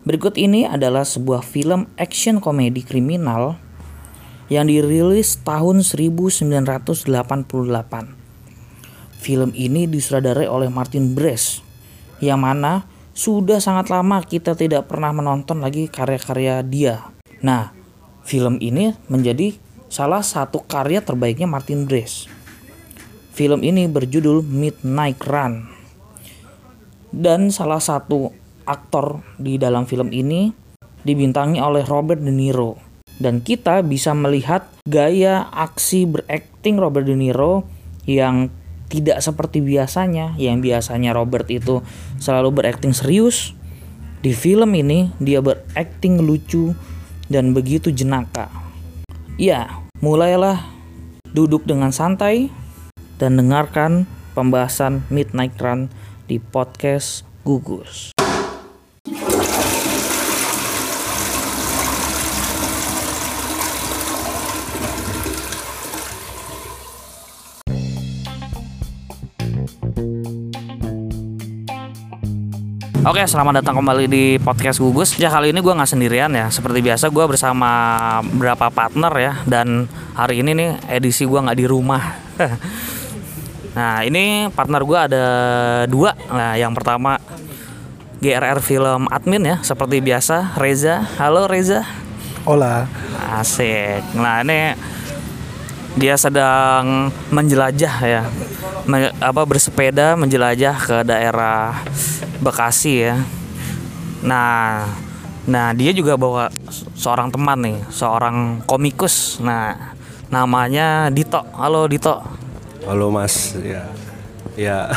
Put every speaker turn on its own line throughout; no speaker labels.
Berikut ini adalah sebuah film action komedi kriminal yang dirilis tahun 1988. Film ini disutradarai oleh Martin Brest, yang mana sudah sangat lama kita tidak pernah menonton lagi karya-karya dia. Nah, film ini menjadi salah satu karya terbaiknya Martin Brest. Film ini berjudul Midnight Run. Dan salah satu aktor di dalam film ini dibintangi oleh Robert De Niro. Dan kita bisa melihat gaya aksi berakting Robert De Niro yang tidak seperti biasanya. Yang biasanya Robert itu selalu berakting serius. Di film ini dia berakting lucu dan begitu jenaka. Ya, mulailah duduk dengan santai dan dengarkan pembahasan Midnight Run di podcast Gugus. Oke, selamat datang kembali di podcast Gugus. Ya kali ini gue nggak sendirian ya. Seperti biasa gue bersama beberapa partner ya. Dan hari ini nih edisi gue nggak di rumah. nah ini partner gue ada dua. Nah yang pertama GRR Film Admin ya. Seperti biasa Reza. Halo Reza.
Hola.
Asik. Nah ini dia sedang menjelajah ya. Me- apa bersepeda menjelajah ke daerah Bekasi ya. Nah, nah dia juga bawa seorang teman nih, seorang komikus. Nah, namanya Dito. Halo Dito.
Halo Mas. Ya. Ya.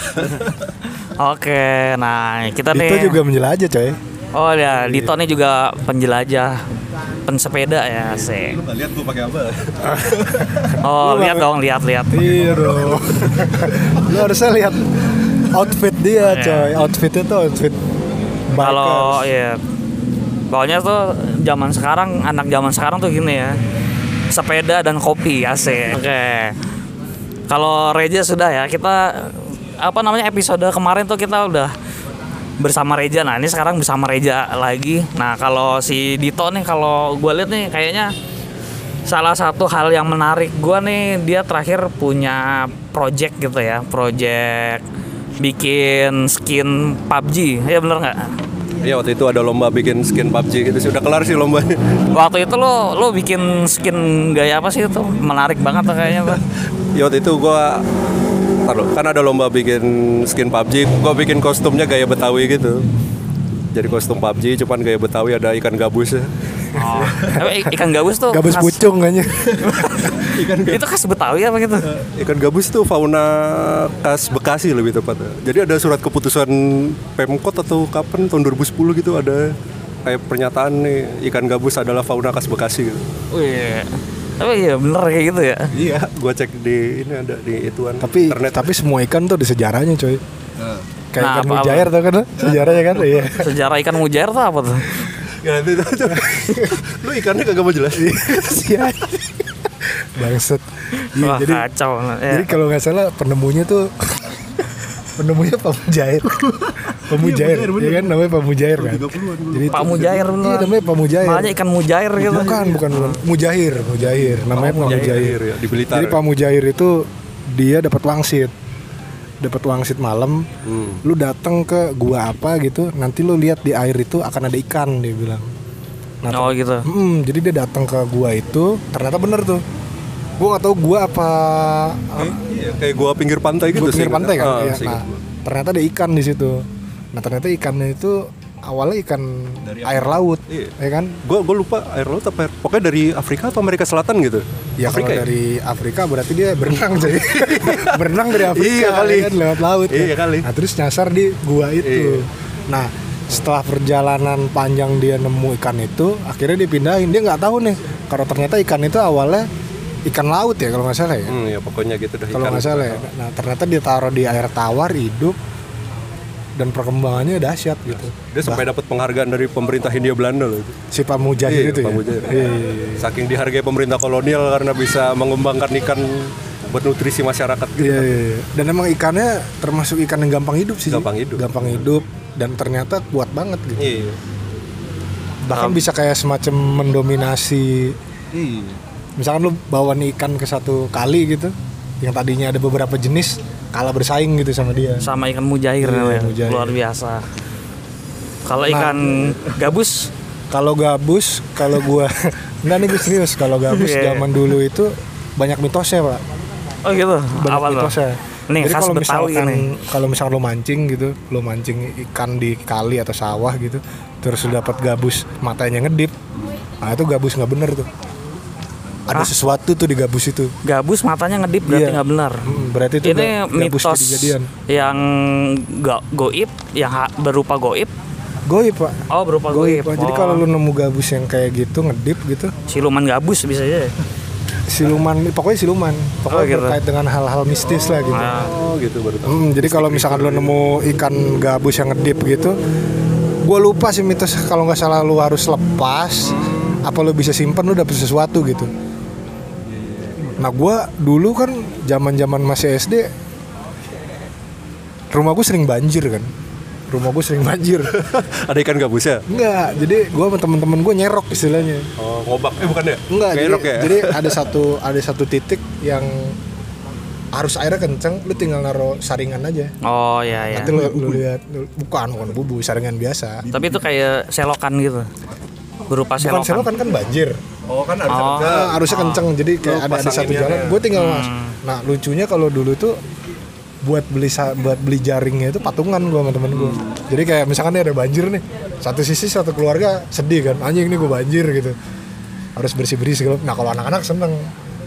Oke, nah kita
Itu
nih.
juga menjelajah, coy.
Oh ya, Dito nih juga penjelajah, pensepeda ya, sih.
Lu lihat gua pakai apa?
Oh, lihat dong, lihat-lihat.
iya dong. Lu harusnya lihat outfit dia,
Iya.
coy. Outfitnya tuh outfit
Kalau ya pokoknya tuh zaman sekarang anak zaman sekarang tuh gini ya. Sepeda dan kopi asik. Oke. Kalau Reja sudah ya, kita apa namanya episode kemarin tuh kita udah bersama Reja. Nah, ini sekarang bersama Reja lagi. Nah, kalau si Dito nih kalau gue lihat nih kayaknya salah satu hal yang menarik gue nih dia terakhir punya project gitu ya, project bikin skin PUBG. Ya bener nggak?
Iya waktu itu ada lomba bikin skin PUBG gitu sih udah kelar sih lombanya.
Waktu itu lo lo bikin skin gaya apa sih itu? Menarik banget kayaknya tuh.
Ya waktu itu gua Taruh, kan ada lomba bikin skin PUBG, gua bikin kostumnya gaya Betawi gitu. Jadi kostum PUBG cuman gaya Betawi ada ikan gabus
Oh. Tapi i- ikan gabus tuh
Gabus
khas-
pucung kayaknya.
itu khas Betawi apa gitu?
Ikan gabus tuh fauna khas Bekasi lebih tepatnya. Jadi ada surat keputusan Pemkot atau kapan tahun 2010 gitu ada kayak pernyataan nih ikan gabus adalah fauna khas Bekasi gitu.
Wih. Tapi iya bener kayak gitu ya.
Iya, gua cek di ini ada di ituan
tapi
internet.
tapi semua ikan tuh ada sejarahnya, coy. Kayak
Nah,
ikan
apa-
mujair tuh kan sejarahnya kan iya.
Sejarah ikan mujair tuh apa tuh?
Ya nanti itu. Lu ikannya kagak mau jelas.
Sia. Bangset. Iya,
Wah,
jadi
kacau. Ya.
Jadi kalau nggak salah penemunya tuh penemunya Pak Mujair. Pak Mujair, ya kan namanya Pak Mujair kan. Jadi
Pak Mujair
Iya
beneran.
namanya Pak Mujair.
Makanya ikan mujair gitu.
Bukan, bukan, bukan. Mujahir, Mujahir. Namanya Pak Mujair.
ya, di Blitar.
Jadi Pak Mujair itu dia dapat wangsit. Dapat wangsit malam.
Hmm.
Lu datang ke gua apa gitu, nanti lu lihat di air itu akan ada ikan dia bilang. Nah,
Oh gitu.
Mm, jadi dia datang ke gua itu, ternyata bener tuh. Gua nggak tahu gua apa
Iya, kayak gua pinggir pantai gitu
gua pinggir
sih.
pantai kan.
Ah, seingat
Nah, ternyata ada ikan di situ. Nah, ternyata ikannya itu awalnya ikan air laut,
Iya.
ya kan?
Gua gua lupa air laut apa air, pokoknya dari Afrika atau Amerika Selatan gitu.
Ya kalau
Afrika
dari Afrika berarti dia berenang jadi berenang dari Afrika
Iya kali.
ya kan, lewat laut. kan.
Iya kali.
Nah terus nyasar di gua itu.
Iya.
Nah setelah perjalanan panjang dia nemu ikan itu, akhirnya dipindahin. Dia nggak tahu nih kalau ternyata ikan itu awalnya ikan laut ya kalau nggak salah ya.
Hmm, ya pokoknya gitu dah
Kalau nggak salah ya. Nah ternyata dia taruh di air tawar hidup dan perkembangannya dahsyat gitu.
Dia sampai dapat penghargaan dari pemerintah Hindia Belanda loh.
Si Pak Mujahid
Iya,
itu
Pak
ya.
Mujahid.
Iya, iya, iya.
Saking dihargai pemerintah kolonial karena bisa mengembangkan ikan buat nutrisi masyarakat gitu.
Iya, iya, iya. Dan emang ikannya termasuk ikan yang gampang hidup sih.
Gampang hidup.
Gampang hidup dan ternyata kuat banget gitu.
Iya.
bahkan bisa kayak semacam mendominasi
Iya.
Misalkan lu bawa nih ikan ke satu kali gitu yang tadinya ada beberapa jenis kalah bersaing gitu sama dia.
Sama ikan mujair
Iya,
namanya.
mujair.
luar biasa. Kalau
Nah.
ikan gabus?
kalau gabus kalau gua enggak nih gue serius. Kalau gabus
Iya.
zaman dulu itu banyak mitosnya pak.
Oh gitu?
Banyak
apa
mitosnya.
Nih,
jadi kalau misalkan kalau misalkan lo mancing gitu lo mancing ikan di kali atau sawah gitu terus lo dapat gabus matanya ngedip. Nah itu gabus nggak bener tuh ada
Hah?
sesuatu tuh di gabus itu.
Gabus matanya ngedip berarti
Iya.
nggak benar.
Hmm, berarti itu
ini
ga- gabus
mitos
kejadian.
yang go- goib yang ha- berupa goib.
Goib pak.
Oh berupa
goib
goib,
Pak. jadi
Oh,
kalau lu nemu gabus yang kayak gitu ngedip gitu.
Siluman gabus bisa aja.
Siluman pokoknya siluman. Pokoknya
Oh, gitu.
terkait dengan hal-hal mistis lah gitu.
Ah,
Oh gitu baru tahu.
Hmm, jadi kalau misalkan lu nemu ikan gabus yang ngedip gitu gue lupa sih mitos. Kalau nggak salah lu harus lepas apa lu bisa simpen lu dapet sesuatu gitu nah gue dulu kan zaman zaman masih SD rumah gue sering banjir kan rumah gue sering banjir
Ada ikan gabusnya?
enggak jadi gue sama temen-temen gue nyerok istilahnya
Oh ngobak. Eh bukan ya?
enggak jadi,
ya?
jadi ada satu ada satu titik yang arus airnya kenceng lu tinggal naruh saringan aja
oh ya ya
Nanti lu, lu lihat bukan bukan bubu saringan biasa.
tapi itu kayak selokan gitu berupa
Bukan
selokan
selokan kan banjir.
Oh kan harus
Oh.
ada.
Nah, arusnya kenceng jadi kayak
Lu
ada di satu jalan. Gue tinggal mas.
Hmm.
Nah lucunya kalau dulu tuh buat beli sa- buat beli jaringnya itu patungan gue sama temen gue. Jadi kayak misalkan nih ada banjir nih, satu sisi satu keluarga sedih kan, anjing nih gue banjir gitu. Harus bersih bersih segala. Nah kalau anak-anak seneng,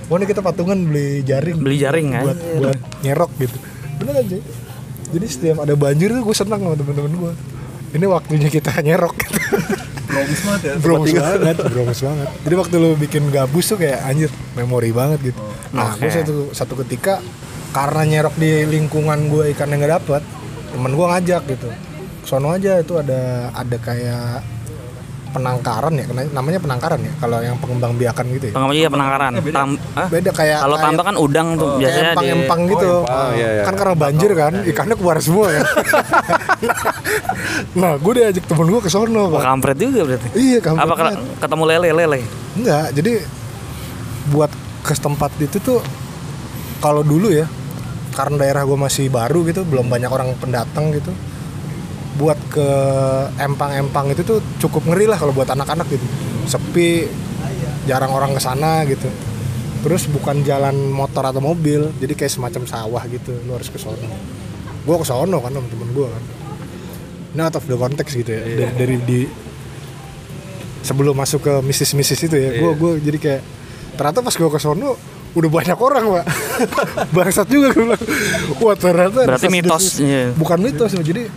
wah nih kita patungan beli jaring
beli jaring kan
buat buat nyerok gitu. Bener aja. Jadi setiap ada banjir tuh gue seneng sama temen-temen gue. Ini waktunya kita nyerok. Gitu.
Promis banget ya.
Bromus banget, bromus banget. Jadi waktu lu bikin gabus tuh kayak anjir, memori banget gitu. Nah, gue
Oke.
satu satu ketika karena nyerok di lingkungan gue ikan yang gak dapet, temen gue ngajak gitu. Sono aja itu ada ada kayak penangkaran ya, namanya penangkaran ya. Kalau yang pengembang biakan gitu ya.
Pengembang iya penangkaran Tam Hah?
Beda kayak
kalau tambak kan udang tuh
kayak
biasanya di
empang-empang gitu.
Oh, empang, iya, iya.
Kan karena banjir kan, ikannya keluar semua ya. nah, gue diajak temen gue ke sono, Pak.
kampret juga berarti
Iya, kampret
apa ke- ketemu lele lele
Enggak, jadi buat ke tempat itu tuh kalau dulu ya, karena daerah gue masih baru gitu, belum banyak orang pendatang gitu. Buat ke empang-empang itu tuh cukup ngeri lah kalau buat anak-anak gitu. Sepi, jarang orang ke sana gitu. Terus bukan jalan motor atau mobil, jadi kayak semacam sawah gitu. Lu harus ke sono. Gue ke sono kan sama temen gue kan. Ini out of the context gitu ya. Dari, dari di sebelum masuk ke misis-misis itu ya, gue gue jadi kayak ternyata pas gue ke sono udah banyak orang pak bangsat juga gue bilang wah ternyata
Berarti mitos, iya.
bukan mitos jadi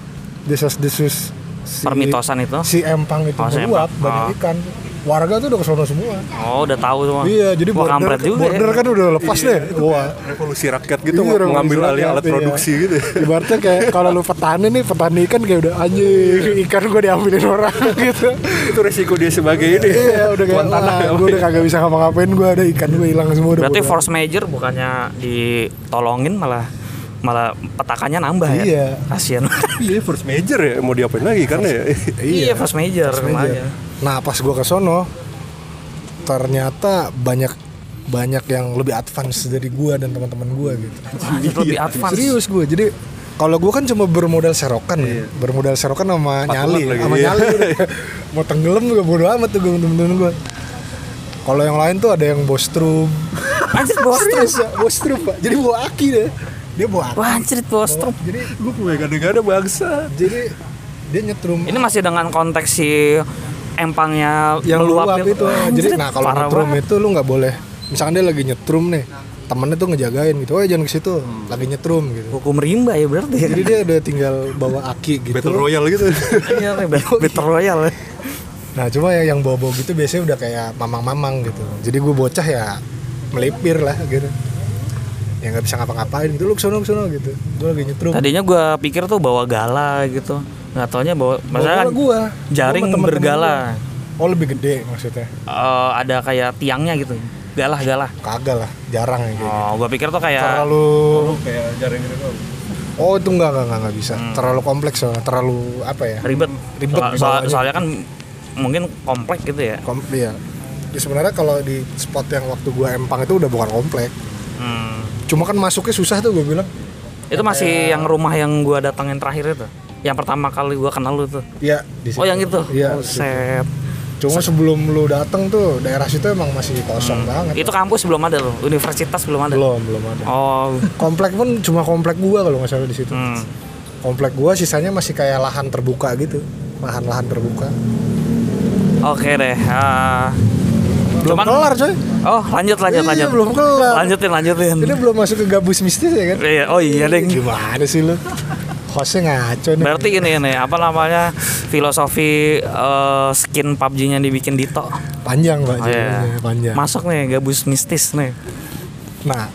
desas-desus si,
permitosan itu
si empang itu
Oh, si
meluap
empang.
banyak
Oh.
ikan warga tuh udah ke sono semua
oh udah tahu semua
iya jadi
Wah,
border,
juga
border
ya.
kan udah lepas deh wah
Revolusi rakyat gitu
Iya,
mengambil alih alat
iya.
produksi gitu.
Ibaratnya kayak kalau lu petani nih, petani ikan kayak udah anjing, ikan gue diambilin orang gitu.
Itu resiko dia sebagai ini.
Iya, udah kayak
tanah ya.
gue udah kagak bisa ngapa-ngapain gue ada ikan gue hilang semua udah
berarti
bodo
force major bukannya ditolongin malah malah petakannya nambah ya.
Iya.
kasian
Iya, first major ya mau diapain lagi kan ya.
iya force major
Force
sama
major. Nah pas gue ke sono ternyata banyak banyak yang lebih advance dari gue dan teman-teman gue gitu.
Anjir, lebih advance.
Serius gue jadi kalau gue kan cuma bermodal serokan ya. bermodal serokan sama
Patungan
nyali
lagi,
sama
iya.
nyali. Mau tenggelam juga bodo amat tuh gue temen-temen gue kalau yang lain tuh ada yang bostrum
anjir bos
serius ya bostrum pak. Jadi bawa aki deh dia
wah anjir bos
Bawa- jadi
Gue punya gada-gada bangsa.
jadi dia nyetrum
ini masih dengan konteks si empangnya
yang meluap itu.
Anjir,
Jadi nah kalau nyetrum
banget.
itu lu nggak boleh. Misalkan dia lagi nyetrum nih, temennya tuh ngejagain gitu. Oh jangan ke situ, lagi nyetrum gitu.
hukum rimba ya berarti ya
Jadi dia udah tinggal bawa aki gitu.
Battle Royale gitu.
iya Battle Royale
Nah cuma ya yang bawa-bawa gitu biasanya udah kayak mamang-mamang gitu. Jadi gue bocah ya melipir lah gitu. Ya nggak bisa ngapa-ngapain gitu. Lu ke sana ke sana gitu. Gue lagi nyetrum.
tadinya gua pikir tuh bawa gala gitu nggak taunya bawa maksudnya kan
gua.
jaring
Gua sama temen-temen
bergala
gua. Oh lebih gede maksudnya.
Eh, ada kayak tiangnya gitu galah galah
Kagak lah, jarang ya kayak gitu.
oh gua pikir tuh kayak
Terlalu
Kayak jaring gitu.
Oh itu enggak enggak enggak, enggak bisa. Terlalu kompleks soalnya, terlalu apa ya?
ribet
Ribet
soal-
bawanya.
soalnya kan mungkin komplek gitu ya
Kom iya. Ya, sebenarnya kalau di spot yang waktu gua empang itu udah bukan komplek.
Hmm.
Cuma kan masuknya susah tuh gue bilang.
itu masih yang rumah yang gua datangin terakhir itu yang pertama kali gua kenal lu tuh
Iya, di
oh yang itu
Iya.
oh, set
Cuma sebelum lu datang tuh daerah situ emang masih kosong banget.
itu kampus belum ada loh universitas belum ada
belum, belum ada.
oh
Komplek pun cuma komplek gua kalau nggak salah di situ.
hmm.
Komplek gua sisanya masih kayak lahan terbuka gitu. Lahan-lahan terbuka.
oke deh ah.
Belum
Cuman-
kelar, coy.
oh lanjut lanjut
Iya,
lanjut
belum kelar.
lanjutin lanjutin
Ini belum masuk ke gabus mistis ya kan?
Iya, oh iya deng
Gimana sih lu? Hostnya ngaco nih.
Berarti ini nih apa namanya filosofi eh, skin PUBG-nya dibikin Dito.
Panjang pak,
Oh, iya.
panjang.
Masuk nih gabus mistis nih.
Nah,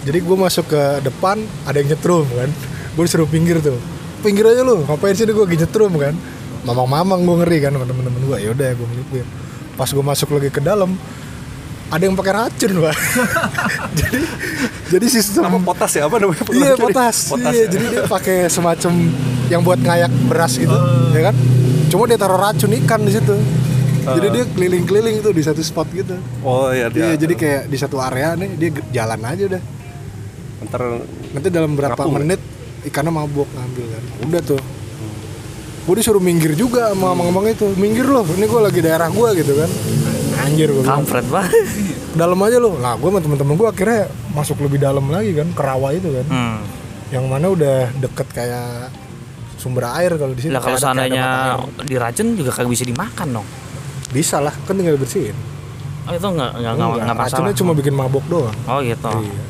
jadi gue masuk ke depan ada yang nyetrum kan. Gue disuruh pinggir tuh. Pinggir aja lu, ngapain sih gue lagi nyetrum kan? Mamang-mamang gue ngeri kan temen-temen gue. Yaudah gue ngeliat Pas gue masuk lagi ke dalam, ada yang pakai racun pak. jadi jadi sistem
Apa potas ya? Apa namanya?
Iya potas.
Potas
iya,
ya?
jadi dia pakai semacam yang buat ngayak beras gitu,
Oh.
ya kan? Cuma dia taruh racun ikan di situ. Jadi dia keliling-keliling tuh di satu spot gitu.
Oh iya
Iya,
dia.
jadi kayak di satu area nih dia jalan aja udah.
Ntar
Nanti dalam berapa
Ngapung ya?
menit ikannya mabuk ngambil kan. Udah tuh. Gue disuruh minggir juga sama abang-abang itu. Minggir loh, ini gue lagi daerah gue gitu kan. Anjir gue.
Kampret banget.
Dalam aja loh. Nah, gue sama temen-temen gue akhirnya masuk lebih dalam lagi kan ke rawa itu kan.
Hmm.
yang mana udah deket kayak sumber air kalau di situ.
Lah kalau seandainya diracun juga kagak bisa dimakan dong.
bisa lah, kan tinggal bersihin.
Oh itu nggak nggak nggak nggak masalah.
racunnya cuma bikin mabok doang.
Oh gitu.
Iya.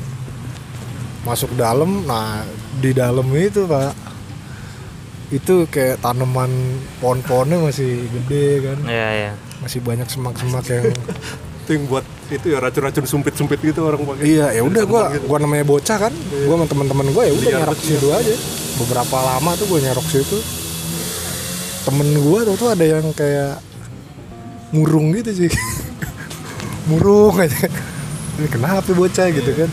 Masuk dalam, nah di dalam itu pak, itu kayak tanaman pohon-pohonnya masih gede kan,
Iya iya.
masih banyak semak-semak yang
itu yang buat itu ya racun-racun sumpit-sumpit gitu orang pakai.
iya ya udah gua gua namanya bocah kan. Gua sama teman-teman gua ya udah nyerok situ aja. Beberapa lama tuh gua nyerok situ. Temen gua tuh tuh ada yang kayak murung gitu sih. Murung aja. Ini kenapa bocah gitu kan?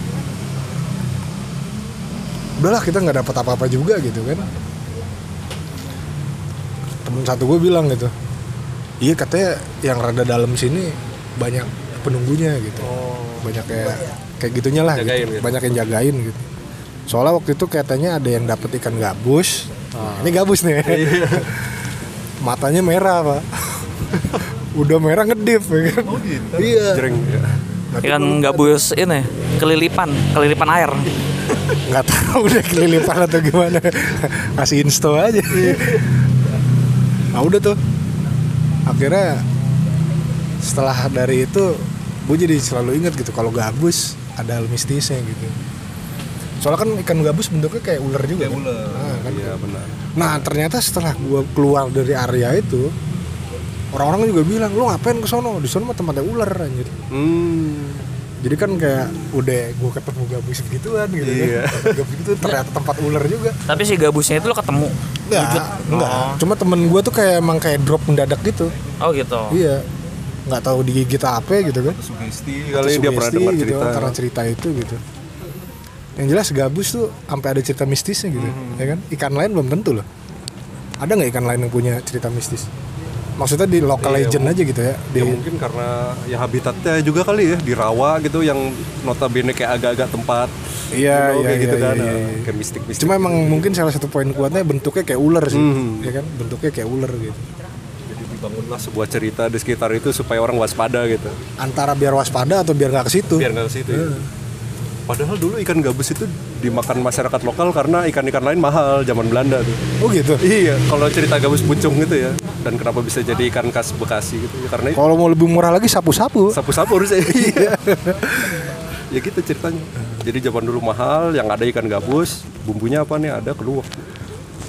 Udahlah kita nggak dapat apa-apa juga gitu kan temen satu gue bilang gitu iya katanya yang rada dalam sini banyak penunggunya gitu. Banyak kayak kayak gitunya lah
Jagain
gitu.
gitu.
banyak yang jagain gitu. Soalnya waktu itu katanya ada yang dapet ikan gabus. Ini gabus nih. Matanya merah pak. Udah merah ngedip ya kan? Iya.
Jering ya.
Ikan gabus ini kelilipan, kelilipan air.
nggak tahu udah kelilipan atau gimana. Kasih insto aja nah udah tuh akhirnya setelah dari itu gue jadi selalu ingat gitu kalau gabus ada hal mistisnya gitu soalnya kan ikan gabus bentuknya kayak ular juga kan? Nah, kan?
Iya benar.
nah ternyata setelah gue keluar dari area itu orang-orang juga bilang lu ngapain ke sono di sono mah tempatnya ular anjir
Hmm.
Jadi kan kayak udah gue ketemu gabus begituan gitu
Iya.
kan gabus gitu ternyata tempat ular juga
Tapi si gabusnya itu lo ketemu.
enggak enggak
Oh.
cuma temen gue tuh kayak emang kayak drop mendadak gitu
Oh gitu.
iya nggak tahu digigit apa gitu kan
Sugesti kali dia pernah dengar
gitu,
cerita.
karena cerita itu gitu yang jelas gabus tuh sampai ada cerita mistisnya gitu
Hmm.
ya kan ikan lain belum tentu loh ada nggak ikan lain yang punya cerita mistis maksudnya di local
Iya,
legend
mungkin-
aja gitu ya di
Ya mungkin karena ya habitatnya juga kali ya di rawa gitu yang notabene kayak agak-agak tempat
Iya,
you know,
iya,
kayak gitu
iya,
kan
iya,
nah,
iya.
kayak mistik-mistik.
cuma emang mungkin salah satu poin kuatnya bentuknya kayak ular sih
Hmm.
ya kan bentuknya kayak ular gitu
Jadi dibangunlah sebuah cerita di sekitar itu supaya orang waspada gitu.
antara biar waspada atau biar nggak ke situ
Biar nggak ke situ ya. Padahal dulu ikan gabus itu dimakan masyarakat lokal karena ikan-ikan lain mahal zaman Belanda tuh.
oh gitu
Iya, kalau cerita gabus pucung gitu ya. Dan kenapa bisa jadi ikan khas Bekasi gitu ya karena itu
kalau mau lebih murah lagi sapu-sapu
sapu-sapu harusnya. Iya. ya gitu ceritanya. Jadi zaman dulu mahal, yang ada ikan gabus, bumbunya apa nih? Ada keluak.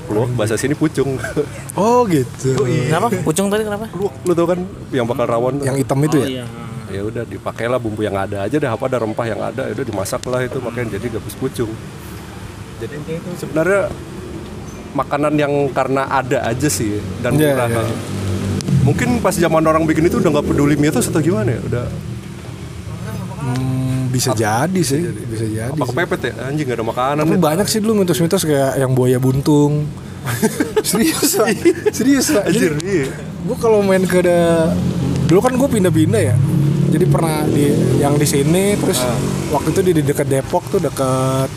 Keluak bahasa sini pucung.
oh gitu
Kenapa? Pucung tadi kenapa?
keluak lu tau kan yang bakal rawon.
yang hitam itu
oh,
ya
iya.
ya udah dipakailah bumbu yang ada aja dah apa ada rempah yang ada ya udah dimasak lah itu makanya jadi gabus pucung jadi intinya itu sebenarnya makanan yang karena ada aja sih dan
Iya,
murah.
iya,
mungkin pas zaman orang bikin itu udah nggak peduli mitos atau gimana ya? Udah
Hmm, bisa jadi sih bisa jadi.
apa
sih.
kepepet ya? Anjing nggak ada makanan
tapi
ya.
banyak sih dulu mitos-mitos kayak yang buaya buntung. Serius pak. Serius pak.
Anjir
Jadi,
iya.
gue kalau main ke ada dulu kan gue pindah-pindah ya. Jadi pernah di yang di sini terus
Ah.
waktu itu di, di dekat Depok tuh dekat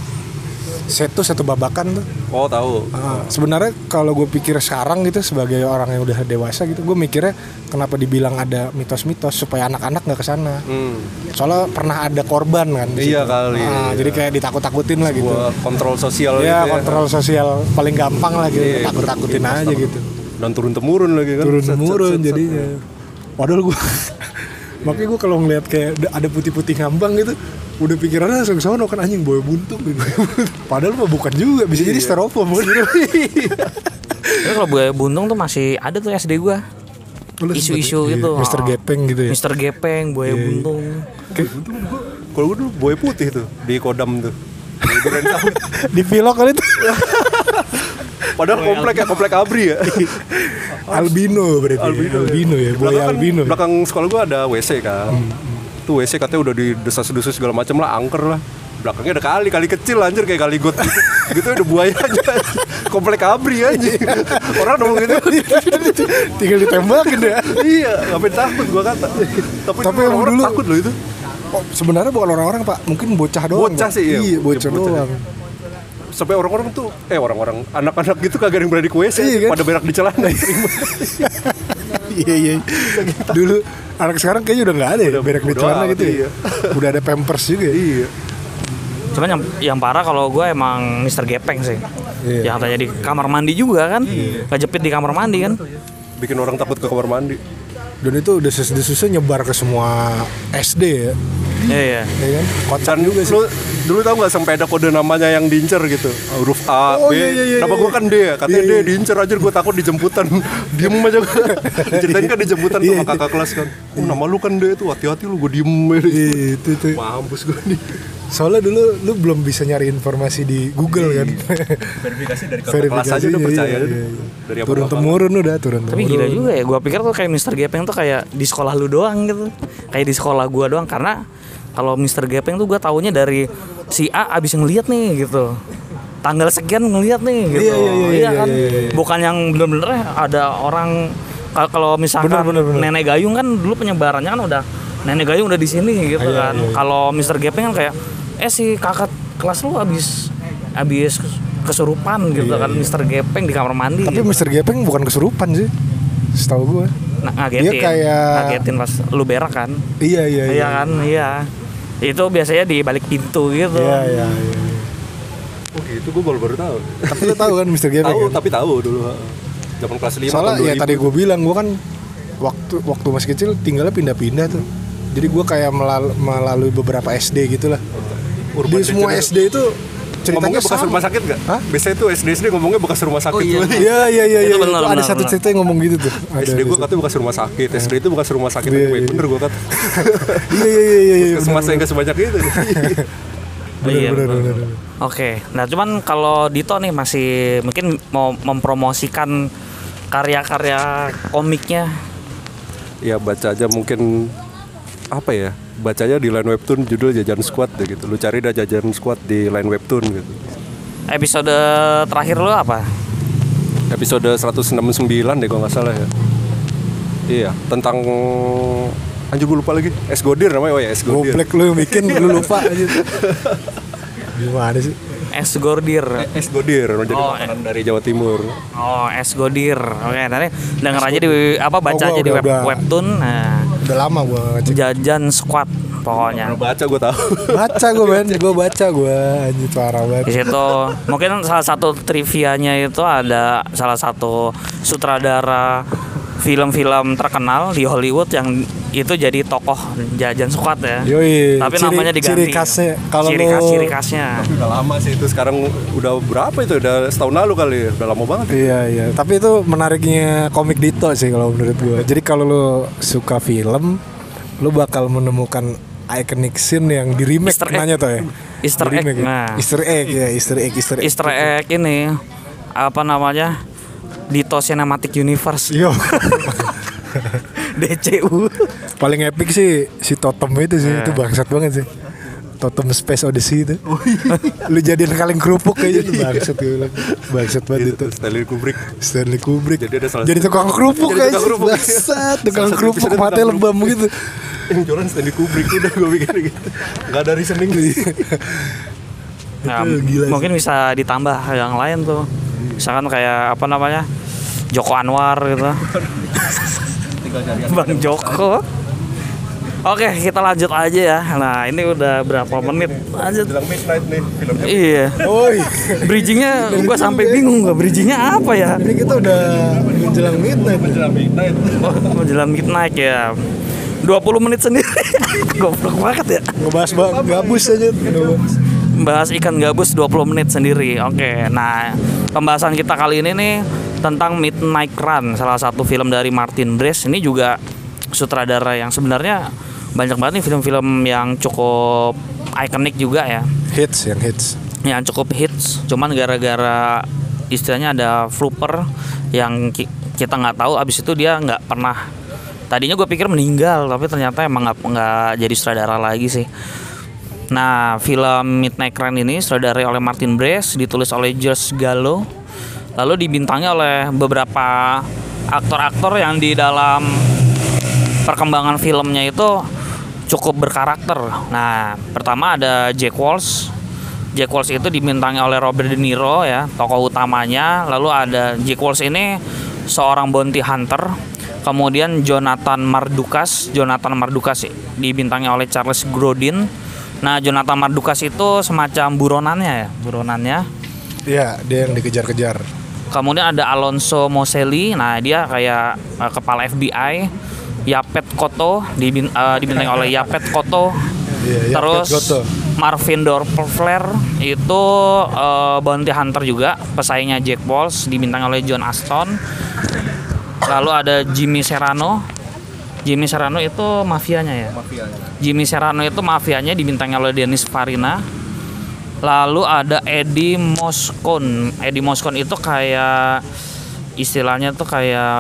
Setu satu babakan tuh
Oh tahu.
Ah, sebenarnya kalau gue pikir sekarang gitu sebagai orang yang udah dewasa gitu gue mikirnya kenapa dibilang ada mitos-mitos supaya anak-anak nggak ke sana
Hmm.
soalnya pernah ada korban kan
Iya
situ.
kali,
Ah,
iya.
jadi kayak ditakut-takutin lah gitu
kontrol sosial
ya
gitu
kontrol sosial paling gampang lah gitu
Iya,
takut-takutin aja gitu
Dan turun temurun lagi kan.
turun temurun jadinya padahal gue makanya gue kalau ngeliat kayak ada putih-putih ngambang gitu udah pikirannya langsung sono kan anjing boy buntung gitu. padahal mah bukan juga bisa
Iya.
jadi styrofoam kan
Tapi kalau buaya buntung tuh masih ada tuh SD gua. Isu-isu
Iya,
itu.
Mr. Gepeng gitu ya
Mister Gepeng, buaya buntung.
Kalau gue dulu buaya putih tuh di Kodam tuh. Di
pilok kali itu
Padahal komplek ya, komplek Abri ya.
albino berarti albino, albino ya buaya
Belakang kan-
albino
Belakang sekolah gue ada WC kan. Tuh WC katanya udah didesas-desus segala macam lah, angker lah. Belakangnya ada kali, kali kecil anjir kayak kali got gitu. gitu ada buaya aja. Komplek Abri aja. Orang ngomong gitu.
tinggal ditembakin ya
iya, ngapain takut gua kata. Tapi,
Tapi emang
orang
dulu-
takut loh itu.
oh, sebenarnya bukan orang-orang pak mungkin bocah doang
Bocah sih, iya.
iya bocah
Iya, bocah.
doang
Sampai orang-orang tuh, eh orang-orang, anak-anak gitu kagak ada yang berani ke WC,
Iya, kan?
pada berak di celana.
iya iya dulu anak sekarang kayaknya udah nggak ada ya berak di celana gitu ya
iya.
udah ada pampers juga ya
iya.
Cuman yang yang parah kalau gue emang Mister Gepeng sih.
Iya.
Yang katanya di kamar mandi juga kan. Kejepit di kamar mandi kan.
Bikin orang takut ke kamar mandi.
Dan itu desus-desusnya nyebar ke semua SD ya.
Iya iya.
ya kan? Kocak
Dan
juga sih.
lu dulu tau gak sampai ada kode namanya yang diincer gitu? Huruf A,
Oh,
B
iya, iya, iya,
gue
iya.
kan D ya? Katanya
Iya, iya.
D diincer aja gue takut dijemputan. Diem aja gue Ceritain kan dijemputan
Iya,
sama
iya.
kakak kelas kan. Oh, Nama lu kan D tuh hati-hati lu gue diem. Aja
Iya, itu tuh
Mampus gue nih
soalnya dulu lu belum bisa nyari informasi di Google kan
Verifikasi dari kakak kelas aja udah
iya,
percaya
iya,
aja.
iya.
Dari apa
turun temurun udah turun
Tapi
temurun
gila juga ya. Gue pikir tuh kayak Mister Gepeng tuh kayak di sekolah lu doang gitu. Kayak di sekolah gua doang karena kalau Mister Gepeng tuh gue taunya dari si A abis ngeliat nih gitu. Tanggal sekian ngeliat nih gitu.
Iya, iya, iya, iya,
kan.
iya, iya.
Bukan yang bener-bener ada orang kal- kalau misalkan
Bener, bener, bener.
nenek gayung kan dulu penyebarannya kan udah nenek gayung udah di sini gitu
Iya,
kan.
iya, iya.
Kalau Mister Gepeng kan kayak eh si kakak kelas lu abis abis kesurupan gitu kan Mister Gepeng di kamar mandi
tapi
gitu.
Mr. Gepeng bukan kesurupan sih setahu gue
Nah, ngagetin.
Dia kayak-
ngagetin pas lu berak kan.
iya iya
Iya kan, iya. Itu biasanya di balik pintu gitu.
iya iya iya
Oh gitu gue baru baru tahu
tapi lu tahu kan Mr. Gepeng
Tahu
kan?
tapi tahu dulu Zaman kelas 5
soalnya
tahun
ya
2000.
tadi gue bilang gue kan waktu waktu masih kecil tinggalnya pindah-pindah tuh jadi gue kayak melal- melalui beberapa SD gitu lah
Urban
di semua
Legend.
SD itu ceritanya
Ngomongnya bekas
sama.
rumah sakit gak?
Hah?
Biasanya tuh SD-SD ngomongnya bekas rumah sakit
Oh, iya.
tuh.
Iya iya iya iya.
benar,
ada
benar,
satu cerita yang ngomong gitu tuh. Ada,
SD gue
ada.
katanya bekas rumah sakit, SD itu bekas rumah sakit.
Iya,
Wait,
iya.
bener gue kata.
Iya iya iya iya. iya, benar,
yang gak sebanyak itu.
Benar
Iya,
benar
betul.
benar. benar.
Oke, nah cuman kalau Dito nih masih mungkin mau mempromosikan karya-karya komiknya.
ya baca aja mungkin apa ya? Bacanya di line webtoon judul Jajan Squad deh gitu. Lu cari dah Jajan Squad di line webtoon gitu.
Episode terakhir lu apa?
Episode 169 deh kalau nggak salah ya. Iya, tentang Anjir gue lupa lagi. Es Godir namanya. Oh ya, Es Godir.
Goblek lu yang bikin lu lupa aja. Gimana sih?
Es Gordir.
Es Godir, jadi
Oh,
makanan dari Jawa Timur.
Oh, Es Godir. Oke, nanti denger aja di apa baca
Oh, gua
aja di
udah-
web,
udah.
webtoon. Nah,
Udah lama gua ngecek.
Jajan Squad pokoknya.
Pernah baca gue tahu.
Baca gua men, gua baca gua anjir parah
di
banget.
situ mungkin salah satu trivianya itu ada salah satu sutradara film-film terkenal di Hollywood yang itu jadi tokoh jajan squad ya.
Yoi,
Tapi
ciri-
namanya diganti.
ciri khasnya, kalau
ciri khas ciri khasnya.
udah lama sih itu sekarang udah berapa itu udah setahun lalu kali ya udah lama banget
Iya iya, tapi itu menariknya komik Dito sih kalau menurut gua. Jadi kalau lu suka film, lu bakal menemukan iconic scene yang di remake
Easter egg.
nanya tuh ya.
Easter
Di
egg,
ya?
nah.
Easter egg ya, Easter egg, Easter egg.
Easter egg ini apa namanya? Dito Cinematic Universe
Yo,
DCU.
paling epic sih si Totem itu sih,
Nah.
itu bangsat banget sih. Totem Space Odyssey itu. Lu jadiin kaleng kerupuk kayaknya tuh bangsat gue bilang. Bangsat banget itu.
Stanley Kubrick
Stanley Kubrick.
Jadi ada salah
Jadi tukang kerupuk
Jadi
kayaknya.
tukang kerupuk.
Bangsat, tukang kerupuk
tukang
lebam gitu.
yang jualan Stanley Kubrick udah gue bikin gitu nggak ada reasoning
Ya,
Itu gila sih.
mungkin bisa ditambah yang lain tuh. Misalkan kayak apa namanya? Joko Anwar gitu. Bang Joko. Oke, kita lanjut aja ya. Nah, ini udah berapa menit? Lanjut.
bilang midnight nih filmnya
Iya.
Oi.
Bridgingnya gua sampai bingung gak bridgingnya apa ya?
Ini kita udah menjelang midnight.
bilang midnight
Oh, menjelang midnight ya. 20 menit sendiri. Goblok banget ya.
Ngebahas bang gabus aja.
Bahas ikan gabus 20 menit sendiri. Oke. Nah, pembahasan kita kali ini nih tentang Midnight Run, salah satu film dari Martin Brest. Ini juga sutradara yang sebenarnya banyak banget nih film-film yang cukup ikonik juga ya.
Hits yang hits.
yang cukup hits cuman gara-gara istilahnya ada flooper yang ki- kita nggak tahu abis itu dia nggak pernah tadinya gue pikir meninggal tapi ternyata emang nggak nggak jadi sutradara lagi sih nah film Midnight Run ini sutradarai oleh Martin Brest ditulis oleh George Gallo lalu dibintangi oleh beberapa aktor-aktor yang di dalam perkembangan filmnya itu cukup berkarakter. Nah, pertama ada Jack Walsh. Jack Walsh itu dibintangi oleh Robert De Niro ya, tokoh utamanya. Lalu ada Jack Walsh ini seorang bounty hunter. Kemudian Jonathan Mardukas, Jonathan Mardukas dibintangi oleh Charles Grodin. Nah, Jonathan Mardukas itu semacam buronannya ya, buronannya.
Iya, dia yang dikejar-kejar.
Kemudian ada Alonso Moselli, nah dia kayak eh, kepala FBI. Yapet Koto dibin, eh, dibintangi oleh Yapet Koto.
Iya, Yapet
Terus
Koto.
Marvin Dorfler itu eh, bounty hunter juga, pesaingnya Jack Walsh dibintangi oleh John Aston. Lalu ada Jimmy Serrano. Jimmy Serrano itu mafianya ya. Jimmy Serrano itu mafianya dibintangi oleh Dennis Farina. Lalu ada Eddie Moscone. Eddie Moscone itu kayak istilahnya tuh kayak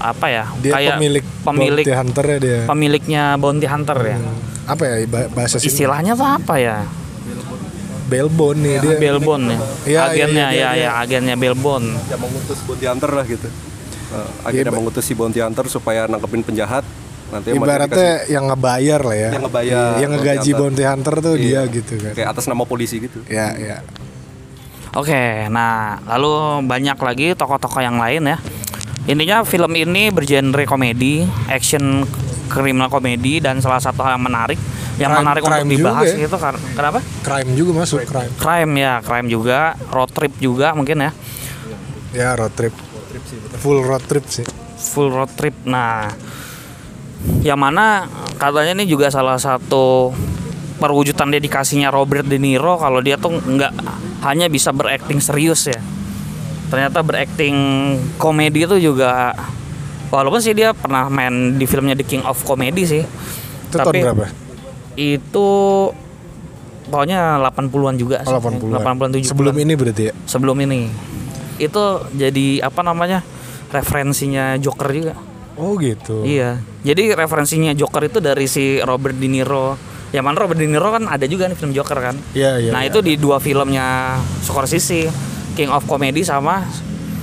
apa ya?
Dia
kayak
pemilik
pemilik
bounty hunter ya dia.
pemiliknya bounty hunter ya.
Apa ya ba- bahasa sini?
Istilahnya tuh apa ya?
Belbon nih dia.
Belbon ya.
Iya,
agennya
iya,
ya
iya.
ya agennya Belbon.
yang mengutus bounty hunter lah gitu uh, akhirnya
Iya,
mengutus si bounty hunter supaya nangkepin penjahat nanti
Ibaratnya yang ngebayar lah ya.
Yang ngebayar
Yang ngegaji
bounty
bounty hunter tuh
Iya.
dia gitu kan.
dikasih- kayak atas nama polisi gitu
Ya, ya.
Oke, nah lalu banyak lagi tokoh-tokoh yang lain ya. Intinya film ini bergenre komedi, action kriminal komedi dan salah satu hal yang menarik yang
Crime-
menarik untuk
crime juga
dibahas
ya.
itu kar- kenapa?
Crime juga masuk crime.
Crime ya, crime juga, road trip juga mungkin ya.
Ya road trip. Full road trip sih.
Full road trip. Nah, yang mana katanya ini juga salah satu perwujudan dedikasinya Robert De Niro kalau dia tuh nggak hanya bisa berakting serius ya. Ternyata berakting komedi itu juga walaupun sih dia pernah main di filmnya The King of Comedy sih.
Itu tahun berapa?
Itu pokoknya 80-an juga
Oh,
sih.
80-an.
80-an 70-an.
Sebelum ini berarti ya.
sebelum ini. Itu jadi apa namanya? referensinya Joker juga.
Oh gitu.
Iya. Jadi referensinya Joker itu dari si Robert De Niro. Yang mana Robert De Niro kan ada juga nih film Joker kan.
Iya, iya.
nah
iya.
itu di dua filmnya Scorsese, King of Comedy sama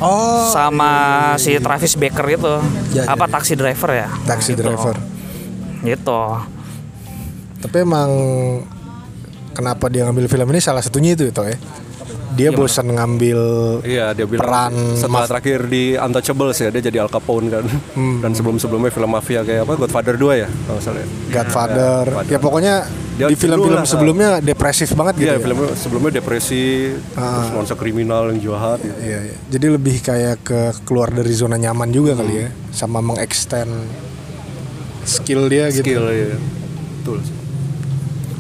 Oh,
sama si Travis Baker itu.
Iya, iya,
apa
iya.
taxi driver ya?
Taxi
Gitu.
driver.
Gitu.
Tapi emang kenapa dia ngambil film ini salah satunya itu itu ya. Dia bosan ngambil
Iya dia bilang
Peran
setelah
maf-
terakhir di Untouchables ya dia jadi Al Capone kan
Hmm.
dan sebelum sebelumnya film mafia kayak apa Godfather 2 ya kalau salah ya.
Godfather. Ya pokoknya
Dia
di film-film
dulu lah.
sebelumnya depresif banget gitu.
Iya
ya.
filmnya sebelumnya depresi terus
Ah.
nuansa kriminal yang jahat gitu.
Iya, iya. Jadi lebih kayak ke keluar dari zona nyaman juga kali ya, sama mengextend skill dia gitu.
skill ya betul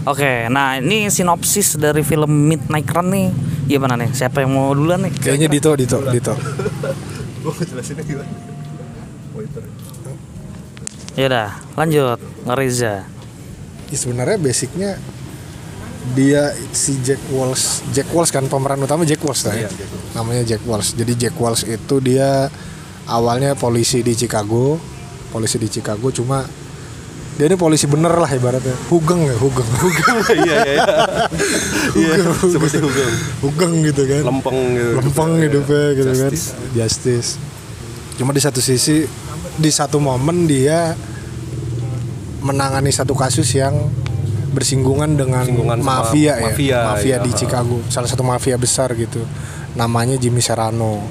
Oke, nah ini sinopsis dari film Midnight Run nih. Gimana nih? Siapa yang mau duluan nih?
Kayaknya Dito, Dito, Dito.
Ya udah, lanjut. Ngeriza.
Ya, sebenarnya basicnya dia si Jack Walsh, Jack Walsh kan pemeran utama Jack Walsh lah ya. Namanya Jack Walsh. Jadi Jack Walsh itu dia awalnya polisi di Chicago, polisi di Chicago cuma dia ini polisi bener lah ibaratnya. Hugeng ya hugeng. Hugeng.
Iya iya iya. Iya seperti Hugeng.
Hugeng gitu kan.
Lempeng gitu.
Lempeng hidupnya gitu
Justice.
kan. Justice. Cuma di satu sisi di satu momen dia menangani satu kasus yang bersinggungan dengan mafia ya.
mafia,
mafia
iya.
di Chicago. Salah satu mafia besar gitu. Namanya Jimmy Serrano.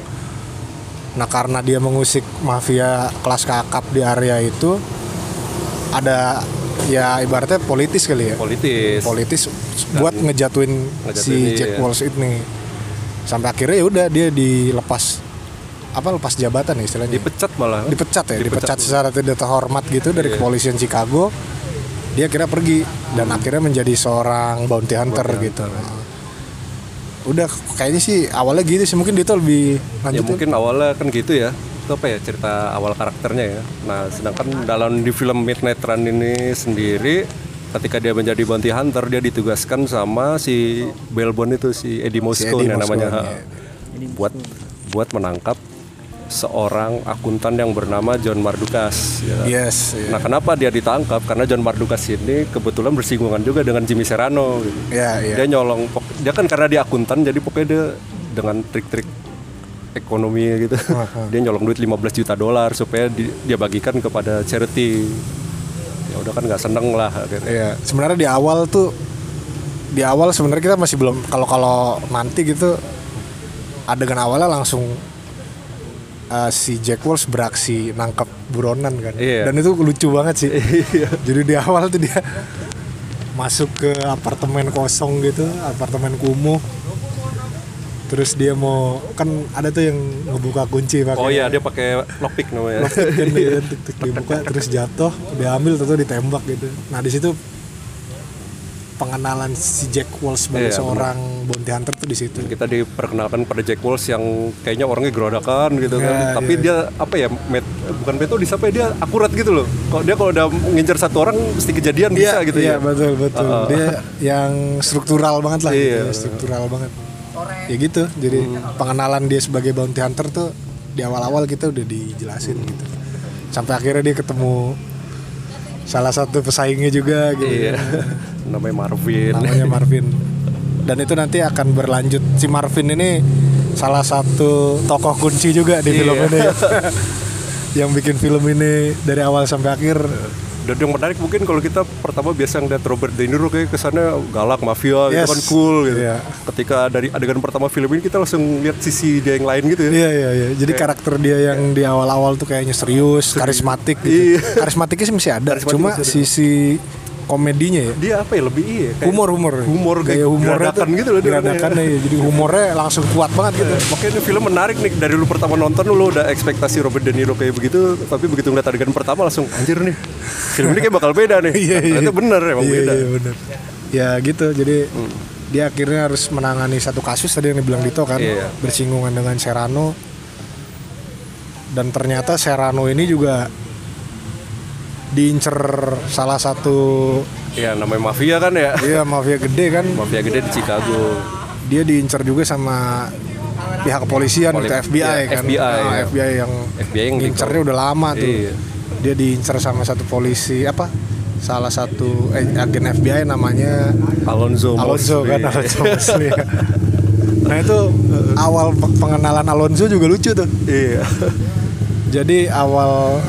Nah karena dia mengusik mafia kelas kakap di area itu ada ya ibaratnya politis kali ya.
Politis.
Politis buat ngejatuhin si
ngejatuhin,
Jack
iya.
Walsh ini. Sampai akhirnya ya udah dia dilepas apa lepas jabatan ya istilahnya.
Dipecat malah.
Dipecat ya dipecat,
Dipecat.
secara tidak terhormat gitu dari
Iya.
kepolisian Chicago. Dia kira pergi dan akhirnya menjadi seorang bounty hunter
Bounty
gitu. udah kayaknya sih awalnya gitu sih. Mungkin dia tuh lebih
ya
lanjut
mungkin awalnya kan gitu ya itu apa ya cerita awal karakternya ya nah sedangkan dalam di film Midnight Run ini sendiri ketika dia menjadi bounty hunter dia ditugaskan sama si Belbon itu si Eddie Moscone
Eddie
yang namanya ha. buat buat menangkap seorang akuntan yang bernama John Mardukas ya.
yes iya.
Nah kenapa dia ditangkap? Karena John Mardukas ini kebetulan bersinggungan juga dengan Jimmy Serrano. Gitu.
ya iya
Dia nyolong, dia kan karena dia akuntan jadi pokoknya dia dengan trik-trik ekonomi gitu. dia nyolong duit 15 juta dolar supaya di- dia bagikan kepada charity. Ya udah kan nggak seneng lah akhirnya.
Iya, sebenarnya di awal tuh di awal sebenarnya kita masih belum kalau kalau nanti gitu adegan awalnya langsung uh, si Jack Walsh beraksi nangkap buronan kan.
Iya.
Dan itu lucu banget sih. Jadi di awal tuh dia masuk ke apartemen kosong gitu, apartemen kumuh. Terus dia mau kan ada tuh yang ngebuka kunci pakai
Oh iya dia pakai lockpick namanya.
kan dia tuk, dibuka terus jatuh diambil tentu ditembak gitu nah di situ pengenalan si Jack Walsh sebagai
Iya,
seorang bounty hunter tuh di situ
kita diperkenalkan pada Jack Walsh yang kayaknya orangnya gerodakan gitu kan.
Ya,
Tapi
iya.
dia apa ya? Met, bukan metodis apa ya? Dia akurat gitu loh. Kalau dia kalau udah ngincer satu orang mesti kejadian bisa gitu
iya
ya.
betul betul
Uh-uh.
dia yang struktural banget lah gitu
Iya.
ya, struktural banget ya gitu jadi pengenalan dia sebagai bounty hunter tuh di awal-awal kita udah dijelasin gitu. Sampai akhirnya dia ketemu salah satu pesaingnya juga gitu.
Iya. Namanya Marvin.
namanya Marvin. Dan itu nanti akan berlanjut. Si Marvin ini salah satu tokoh kunci juga di film
Iya.
ini. Yang bikin film ini dari awal sampai akhir
Dan yang menarik mungkin kalau kita pertama biasa ngeliat Robert De Niro kayak kesannya galak mafia
Yes.
gitu kan cool gitu.
Iya.
Ketika dari adegan pertama film ini kita langsung lihat sisi dia yang lain gitu ya.
Iya iya iya. Jadi karakter dia yang di awal-awal tuh kayaknya serius, karismatik gitu.
Iya.
Karismatiknya sih masih ada,
Karismatik
cuma
masih ada.
sisi komedinya ya.
Dia apa ya lebih iya kayak
Humor humor.
humor
gaya
kayak
humornya
geradakan gitu loh dia
Geradakan ya. Jadi humornya langsung kuat banget gitu.
Makanya ini film menarik nih dari lu pertama nonton lu udah ekspektasi Robert De Niro kayak begitu tapi begitu ngeliat adegan pertama langsung anjir nih film ini kayak bakal beda nih
Iya, iya.
ternyata bener emang
iya,
beda
Iya bener. Ya gitu. Jadi dia akhirnya harus menangani satu kasus tadi yang dibilang Dito kan
Iya.
bersinggungan dengan Serrano. Dan ternyata Serrano ini juga diincer salah satu
Iya namanya mafia kan ya.
Iya mafia gede kan.
Mafia gede di Chicago.
Dia diincar juga sama pihak kepolisian
Poli-
gitu FBI
iya,
kan.
FBI,
Ah,
iya.
FBI yang
FBI yang
ngincernya udah lama tuh.
Iya.
dia diincar sama satu polisi apa? Salah satu eh, agen FBI namanya
Alonzo
Alonso kan
Mosley.
Alonso Mosley. Nah itu awal pe- pengenalan Alonso juga lucu tuh.
Iya.
Jadi awal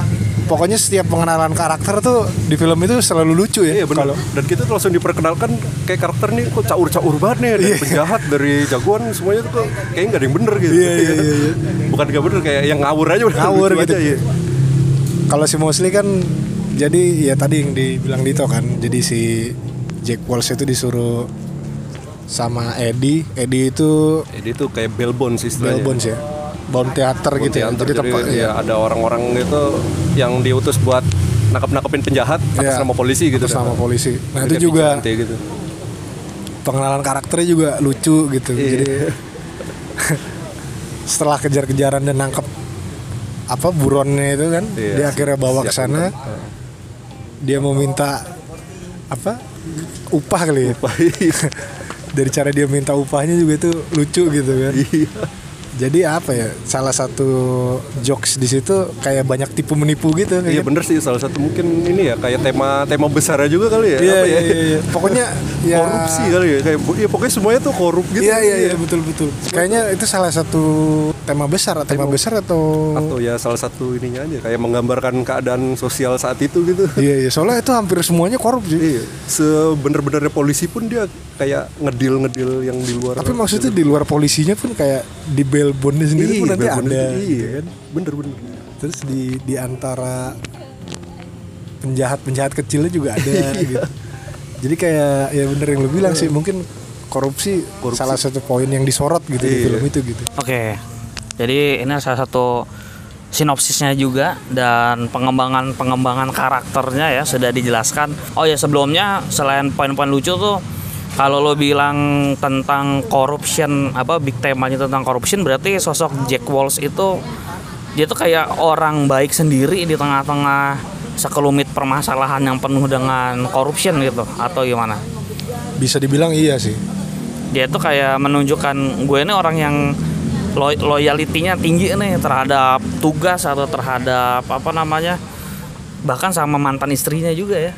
pokoknya setiap pengenalan karakter tuh di film itu selalu lucu ya
Iya benar. Dan kita tuh langsung diperkenalkan kayak karakter nih kok caur-caur banget nih dari penjahat dari jagoan semuanya tuh kok kayaknya nggak ada yang bener gitu.
Iya, iya, iya, iya.
Bukan nggak bener kayak yang ngawur aja udah
Ngawur gitu.
aja, iya.
kalau si Mosley kan jadi ya tadi yang dibilang Dito kan jadi si Jack Walsh itu disuruh sama Eddie Eddie itu
Jadi itu kayak bell bones istilahnya.
Bell Bones ya Bounty Hunter gitu ya jadi
jadi,
tempat
ya,
ya,
ada orang-orang itu yang diutus buat nangkap-nangkapin penjahat atas
Iya.
nama polisi gitu.
atas nama polisi nah
Jadi
itu juga
gitu.
pengenalan karakternya juga lucu gitu
Iya.
jadi setelah kejar-kejaran dan nangkep apa buronnya itu kan
Iya,
dia akhirnya bawa ke sana dia mau minta apa upah kali ya dari cara dia minta upahnya juga itu lucu gitu kan
Iya.
Jadi apa ya? Salah satu jokes di situ kayak banyak tipu menipu gitu.
Iya
kan?
bener sih salah satu mungkin ini ya kayak tema tema besarnya juga kali ya.
Iya,
apa
iya,
ya?
iya, iya. Pokoknya ya
Korupsi kali ya kayak ya pokoknya semuanya tuh korup gitu.
Iya iya iya betul betul. Kayaknya itu salah satu tema besar, tema besar atau
Atau ya salah satu ininya aja kayak menggambarkan keadaan sosial saat itu gitu.
Iya iya soalnya itu hampir semuanya korup sih.
Iya, sebener-benernya polisi pun dia kayak ngedil-ngedil yang di luar.
Tapi maksudnya di luar polisinya pun kayak di Belbonnya sendiri pun nanti ada.
Iya,
gitu kan.
bener-bener.
Terus di di antara penjahat-penjahat kecilnya juga ada gitu. Jadi kayak ya bener yang lu bilang sih mungkin korupsi,
Korupsi.
salah satu poin yang disorot gitu di
Iya.
film itu gitu.
Oke. Jadi ini salah satu sinopsisnya juga dan pengembangan-pengembangan karakternya ya sudah dijelaskan. Oh ya sebelumnya selain poin-poin lucu tuh kalau lo bilang tentang corruption apa big temanya tentang corruption berarti sosok Jack Walsh itu dia tuh kayak orang baik sendiri di tengah-tengah sekelumit permasalahan yang penuh dengan corruption gitu atau gimana?
Bisa dibilang iya sih.
dia tuh kayak menunjukkan gue ini orang yang lo loyalitinya tinggi nih terhadap tugas atau terhadap apa namanya bahkan sama mantan istrinya juga ya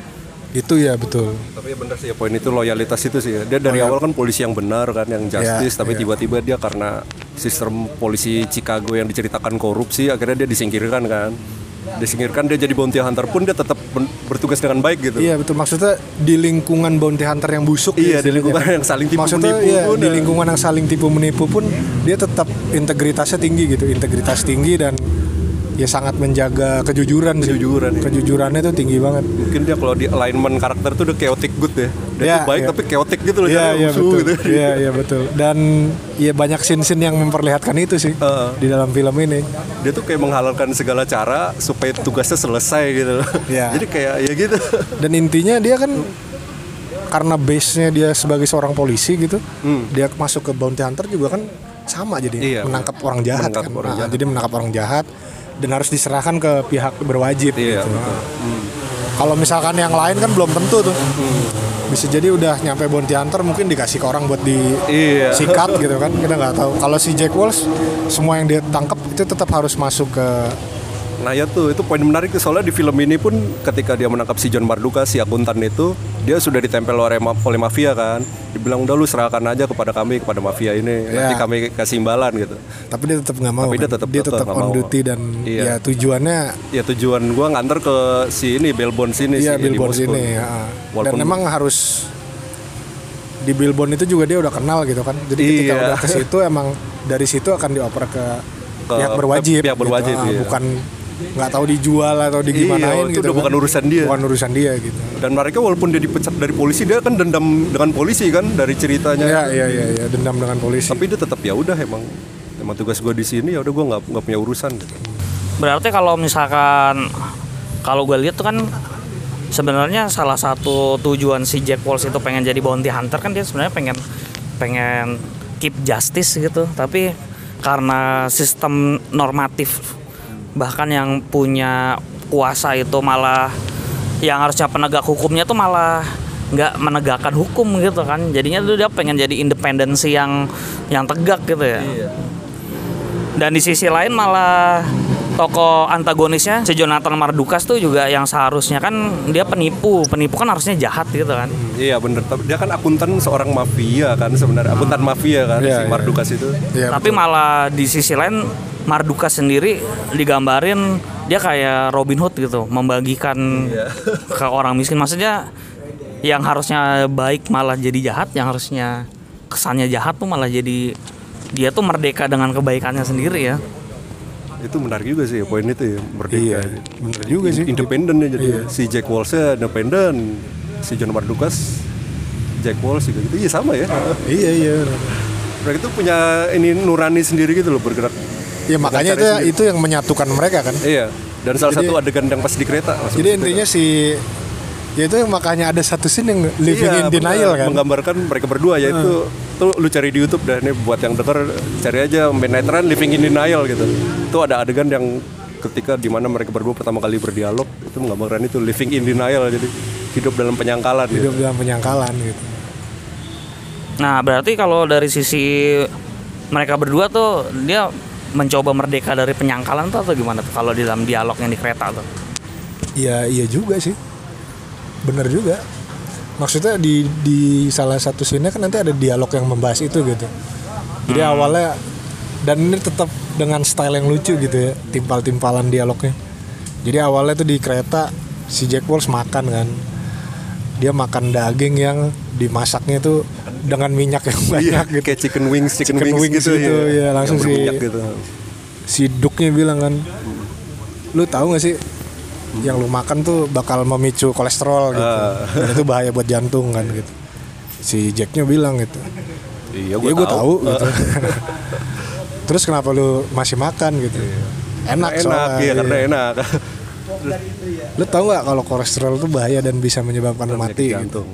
Itu ya betul.
Tapi ya bener sih ya poin itu loyalitas itu sih ya. Dia dari awal kan polisi yang benar kan yang justice
Iya,
tapi
iya.
tiba-tiba dia karena sistem polisi Chicago yang diceritakan korupsi akhirnya dia disingkirkan kan. Disingkirkan dia jadi bounty hunter pun dia tetap bertugas dengan baik gitu.
Iya betul maksudnya di lingkungan bounty hunter yang busuk
Iya,
ya
di lingkungan
istilahnya.
yang saling tipu
maksudnya
menipu
iya,
pun,
di
ya.
lingkungan yang saling tipu menipu pun dia tetap integritasnya tinggi gitu integritas tinggi dan ya sangat menjaga kejujuran sih.
Kejujuran, iya.
kejujurannya tuh tinggi banget
Mungkin dia kalau di alignment karakter tuh udah chaotic good ya. Dia tuh baik
iya.
tapi chaotic gitu loh.
Iya iya
musuh
betul
gitu.
iya iya betul dan ya banyak scene-scene yang memperlihatkan itu sih
Heeh.
di dalam film ini
Dia tuh kayak menghalalkan segala cara supaya tugasnya selesai gitu loh.
Iya.
Jadi kayak ya gitu.
dan intinya dia kan karena base-nya dia sebagai seorang polisi gitu
Hmm.
dia masuk ke bounty hunter juga kan sama jadi
Iya,
menangkap orang jahat
menangkap
kan
orang
Nah,
jahat.
jadi menangkap orang jahat dan harus diserahkan ke pihak berwajib
Iya,
gitu.
betul.
Nah, kalau misalkan yang lain kan belum tentu tuh
Hmm.
bisa jadi udah nyampe bounty hunter mungkin dikasih ke orang buat
Iya.
sikat gitu kan kita nggak tahu kalau si Jack Walsh semua yang dia tangkap itu tetap harus masuk ke
Nah ya tuh, itu poin menarik soalnya di film ini pun ketika dia menangkap si John Marduka si akuntan itu dia sudah ditempel oleh, oleh mafia kan dibilang udah lu serahkan aja kepada kami kepada mafia ini nanti
Ya.
kami kasih imbalan gitu
tapi dia tetap nggak mau
Tapi dia
kan?
tetap-
dia
tetap
tetap on
mau.
duty dan
Iya.
ya tujuannya
ya tujuan gua nganter ke si ini Belbon sini
Iya
si Moskow.
sini ya. Dan
Walaupun-
emang harus di billboard itu juga dia udah kenal gitu kan. Jadi ketika
Iya.
udah ke situ emang dari situ akan dioper ke,
Ke
pihak berwajib.
pihak berwajib,
Ah,
iya.
Bukan nggak tahu dijual atau
Iya,
digimanain
itu
gitu.
udah
kan.
bukan urusan dia.
Bukan urusan dia gitu.
dan mereka walaupun dia dipecat dari polisi dia kan dendam dengan polisi kan dari ceritanya
Iya iya iya iya dendam dengan polisi.
tapi dia tetap ya udah emang emang tugas gua di sini ya udah gua nggak nggak punya urusan gitu.
berarti kalau misalkan kalau gue lihat tuh kan sebenarnya salah satu tujuan si Jack Walsh itu pengen jadi bounty hunter kan dia sebenarnya pengen pengen keep justice gitu tapi karena sistem normatif bahkan yang punya kuasa itu malah yang harusnya penegak hukumnya tuh malah nggak menegakkan hukum gitu kan. Jadinya tuh dia pengen jadi independensi yang yang tegak gitu ya. Dan di sisi lain malah tokoh antagonisnya si Jonathan Mardukas tuh juga yang seharusnya kan dia penipu. Penipu kan harusnya jahat gitu kan.
Iya bener, Tapi dia kan akuntan seorang mafia kan sebenarnya. Akuntan mafia kan
Iya,
si
iya.
Mardukas itu.
Iya,
tapi malah di sisi lain Mardukas sendiri digambarin dia kayak Robin Hood gitu membagikan ke orang miskin maksudnya yang harusnya baik malah jadi jahat yang harusnya kesannya jahat tuh malah jadi dia tuh merdeka dengan kebaikannya sendiri ya
Itu menarik juga sih poin itu ya merdeka.
Iya, bener juga sih.
Independen ya jadi si Jack Walsh independen, si John Mardukas Jack Walsh juga gitu. Iya sama ya.
Iya iya.
Mereka itu punya ini nurani sendiri gitu loh bergerak.
Ya makanya itu itu yang menyatukan mereka kan.
Iya. Dan salah
Jadi-
satu adegan yang pas di kereta.
Jadi
di kereta.
intinya si ya itu makanya ada satu scene yang living
Iya,
in denial kan.
Menggambarkan mereka berdua yaitu tuh lu cari di YouTube dah nih buat yang denger cari aja Manhattan Living in Denial gitu. Itu ada adegan yang ketika di mana mereka berdua pertama kali berdialog itu menggambarkan itu living in denial jadi hidup dalam penyangkalan gitu.
hidup dalam penyangkalan gitu.
Nah, berarti kalau dari sisi mereka berdua tuh dia mencoba merdeka dari penyangkalan tuh atau gimana tuh kalau di dalam dialog yang di kereta tuh
Iya iya juga sih. Bener juga. Maksudnya di di salah satu scene kan nanti ada dialog yang membahas itu gitu. Jadi awalnya dan ini tetap dengan style yang lucu gitu ya, timpal-timpalan dialognya. Jadi awalnya tuh di kereta si Jack Walsh makan kan. Dia makan daging yang dimasaknya tuh dengan minyak yang
Iya,
banyak gitu.
kayak chicken wings, chicken,
Chicken
wings,
wings
gitu,
gitu, ya, langsung
Yang
sih.
berminyak gitu.
si Duknya bilang kan lu tahu gak sih yang lu makan tuh bakal memicu kolesterol gitu
Ah.
dan itu bahaya buat jantung kan gitu si Jacknya bilang gitu
Iya,
ya gue tahu gitu terus kenapa lu masih makan gitu enak,
enak,
soalnya
iya karena
iya.
enak.
lu tahu nggak kalau kolesterol tuh bahaya dan bisa menyebabkan lu mati gitu.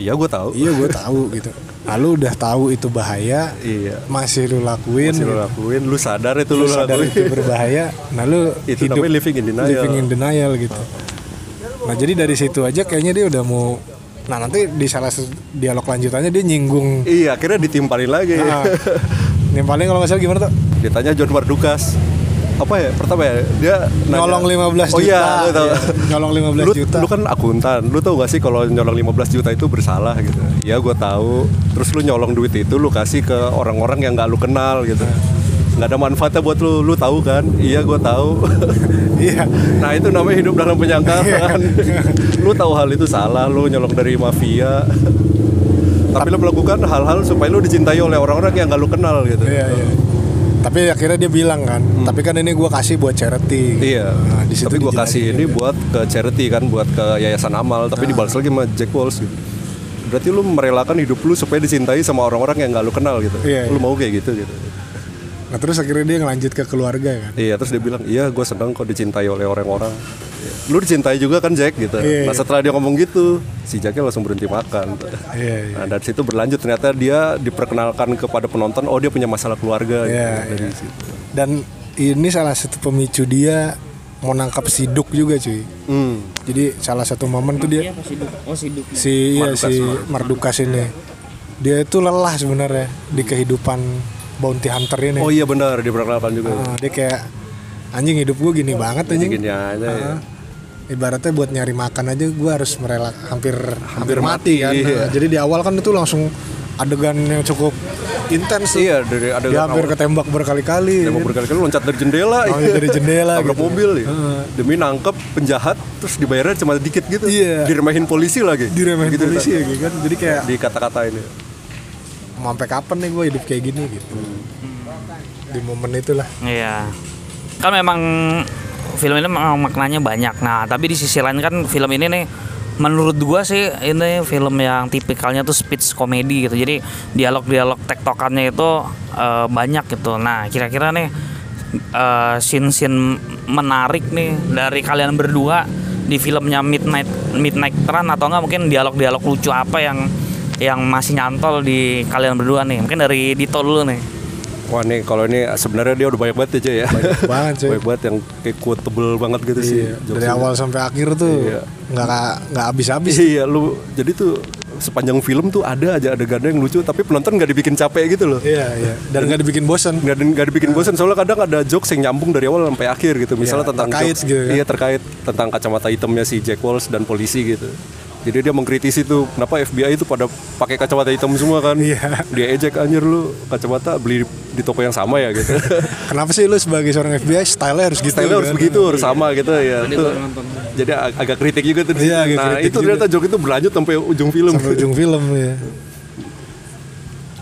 Iya, gue tahu.
iya gue tahu gitu lalu udah tahu itu bahaya
Iya.
masih lu lakuin
Masih lu
gitu.
lakuin, lu sadar itu
lu
lu,
sadar
lakuin.
itu berbahaya nah lu
Itu
hidup
namanya living in denial.
living in denial gitu nah jadi dari situ aja kayaknya dia udah mau nah nanti di salah dialog lanjutannya dia nyinggung
Iya, akhirnya ditimpalin lagi.
nah, yang paling kalau nggak salah gimana tuh
Ditanya John Mardukas. Apa ya? Pertama ya, dia nanya-
nyolong 15
Oh
juta
iya, lu tahu.
Iya, nyolong 15
lu,
juta
lu kan akuntan, lu tau gak sih kalau nyolong 15 juta itu bersalah gitu? Iya gue tahu. Terus lu nyolong duit itu lu kasih ke orang-orang yang gak lu kenal gitu. Nggak ada manfaatnya buat lu, lu tahu kan? Iya gue tahu.
iya
nah itu namanya hidup dalam penyangkalan. lu tahu hal itu salah, lu nyolong dari mafia. Tapi lu melakukan hal-hal supaya lu dicintai oleh orang-orang yang gak lu kenal gitu.
iya iya tapi akhirnya dia bilang kan tapi kan ini gua kasih buat charity
Hmm. Iya.
Nah, di situ
tapi gue kasih ini
juga.
buat ke charity kan, buat ke yayasan amal. Tapi dibalas lagi sama Jack Walsh gitu. Berarti lu merelakan hidup lu supaya dicintai sama orang-orang yang gak lu kenal gitu.
Iya,
Lu
iya.
mau kayak gitu gitu.
Nah terus akhirnya dia ngelanjut ke keluarga kan
Iya, terus dia bilang, iya gue senang kok dicintai oleh orang-orang. Iya. Lu dicintai juga kan Jack gitu.
Iya,
Nah
iya.
setelah dia ngomong gitu, si Jacknya langsung berhenti makan.
iya iya
Nah dari situ berlanjut ternyata dia diperkenalkan kepada penonton, oh dia punya masalah keluarga.
Iya,
gitu. Dari
iya.
situ.
dan ini salah satu pemicu dia mau nangkap si Duk juga cuy
Hmm.
jadi salah satu momen tuh dia
oh siduk
si iya
Mardukas,
si Mardukas ini dia itu lelah sebenarnya di kehidupan bounty hunter ini
Oh iya benar diperkenalkan juga.
Ah, dia kayak anjing hidup gue gini banget anjing
Gini aja ya.
Ah, ibaratnya buat nyari makan aja gue harus merela hampir hampir mati, kan
iya.
Nah, jadi di awal kan itu langsung adegan yang cukup intens.
Iya dari ada
dia hampir ketembak berkali-kali
mau berkali-kali loncat dari jendela,
Loncat dari jendela
tabrak
gitu.
mobil ya. Demi nangkep penjahat, terus dibayarnya cuma dikit gitu.
Iya.
Diremehin polisi lagi.
diremehin
Gitu,
polisi ya kan jadi kayak
Di kata-kata ini.
Mau sampai kapan nih gue hidup kayak gini gitu di momen itulah
Iya. Kan memang film ini memang maknanya banyak. Nah, tapi di sisi lain kan film ini nih menurut gua sih ini film yang tipikalnya tuh speech komedi gitu. Jadi dialog-dialog tektokannya itu eh, banyak gitu. Nah, kira-kira nih eh, scene-scene menarik nih dari kalian berdua di filmnya Midnight Midnight Run atau enggak mungkin dialog-dialog lucu apa yang yang masih nyantol di kalian berdua nih. Mungkin dari Dito dulu nih.
Wah nih kalau ini sebenarnya dia udah banyak banget aja ya.
banget cuy
banyak banget yang kayak quotable banget gitu sih.
Iya, dari
jokesnya.
awal sampai akhir tuh
Iya.
nggak nggak habis-habis
Iya lu jadi tuh sepanjang film tuh ada aja adegannya yang lucu tapi penonton nggak dibikin capek gitu loh.
iya iya dan nggak dibikin bosan
nggak nggak dibikin bosan soalnya kadang ada jokes yang nyambung dari awal sampai akhir gitu misalnya
Iya,
tentang
terkait
jokes,
gitu kan.
iya terkait tentang kacamata hitamnya si Jack Walsh dan polisi gitu jadi dia mengkritisi tuh kenapa FBI itu pada pakai kacamata hitam semua kan?
Iya.
dia ejek anjir lu kacamata beli di toko yang sama ya gitu.
Kenapa sih lu sebagai seorang FBI style harus gitu
style harus
kan?
begitu harus sama gitu ya. Tuh. jadi ag- agak kritik juga tuh
Iya, agak
nah
kritik
itu ternyata joke itu berlanjut sampai ujung film.
Sampai ujung film ya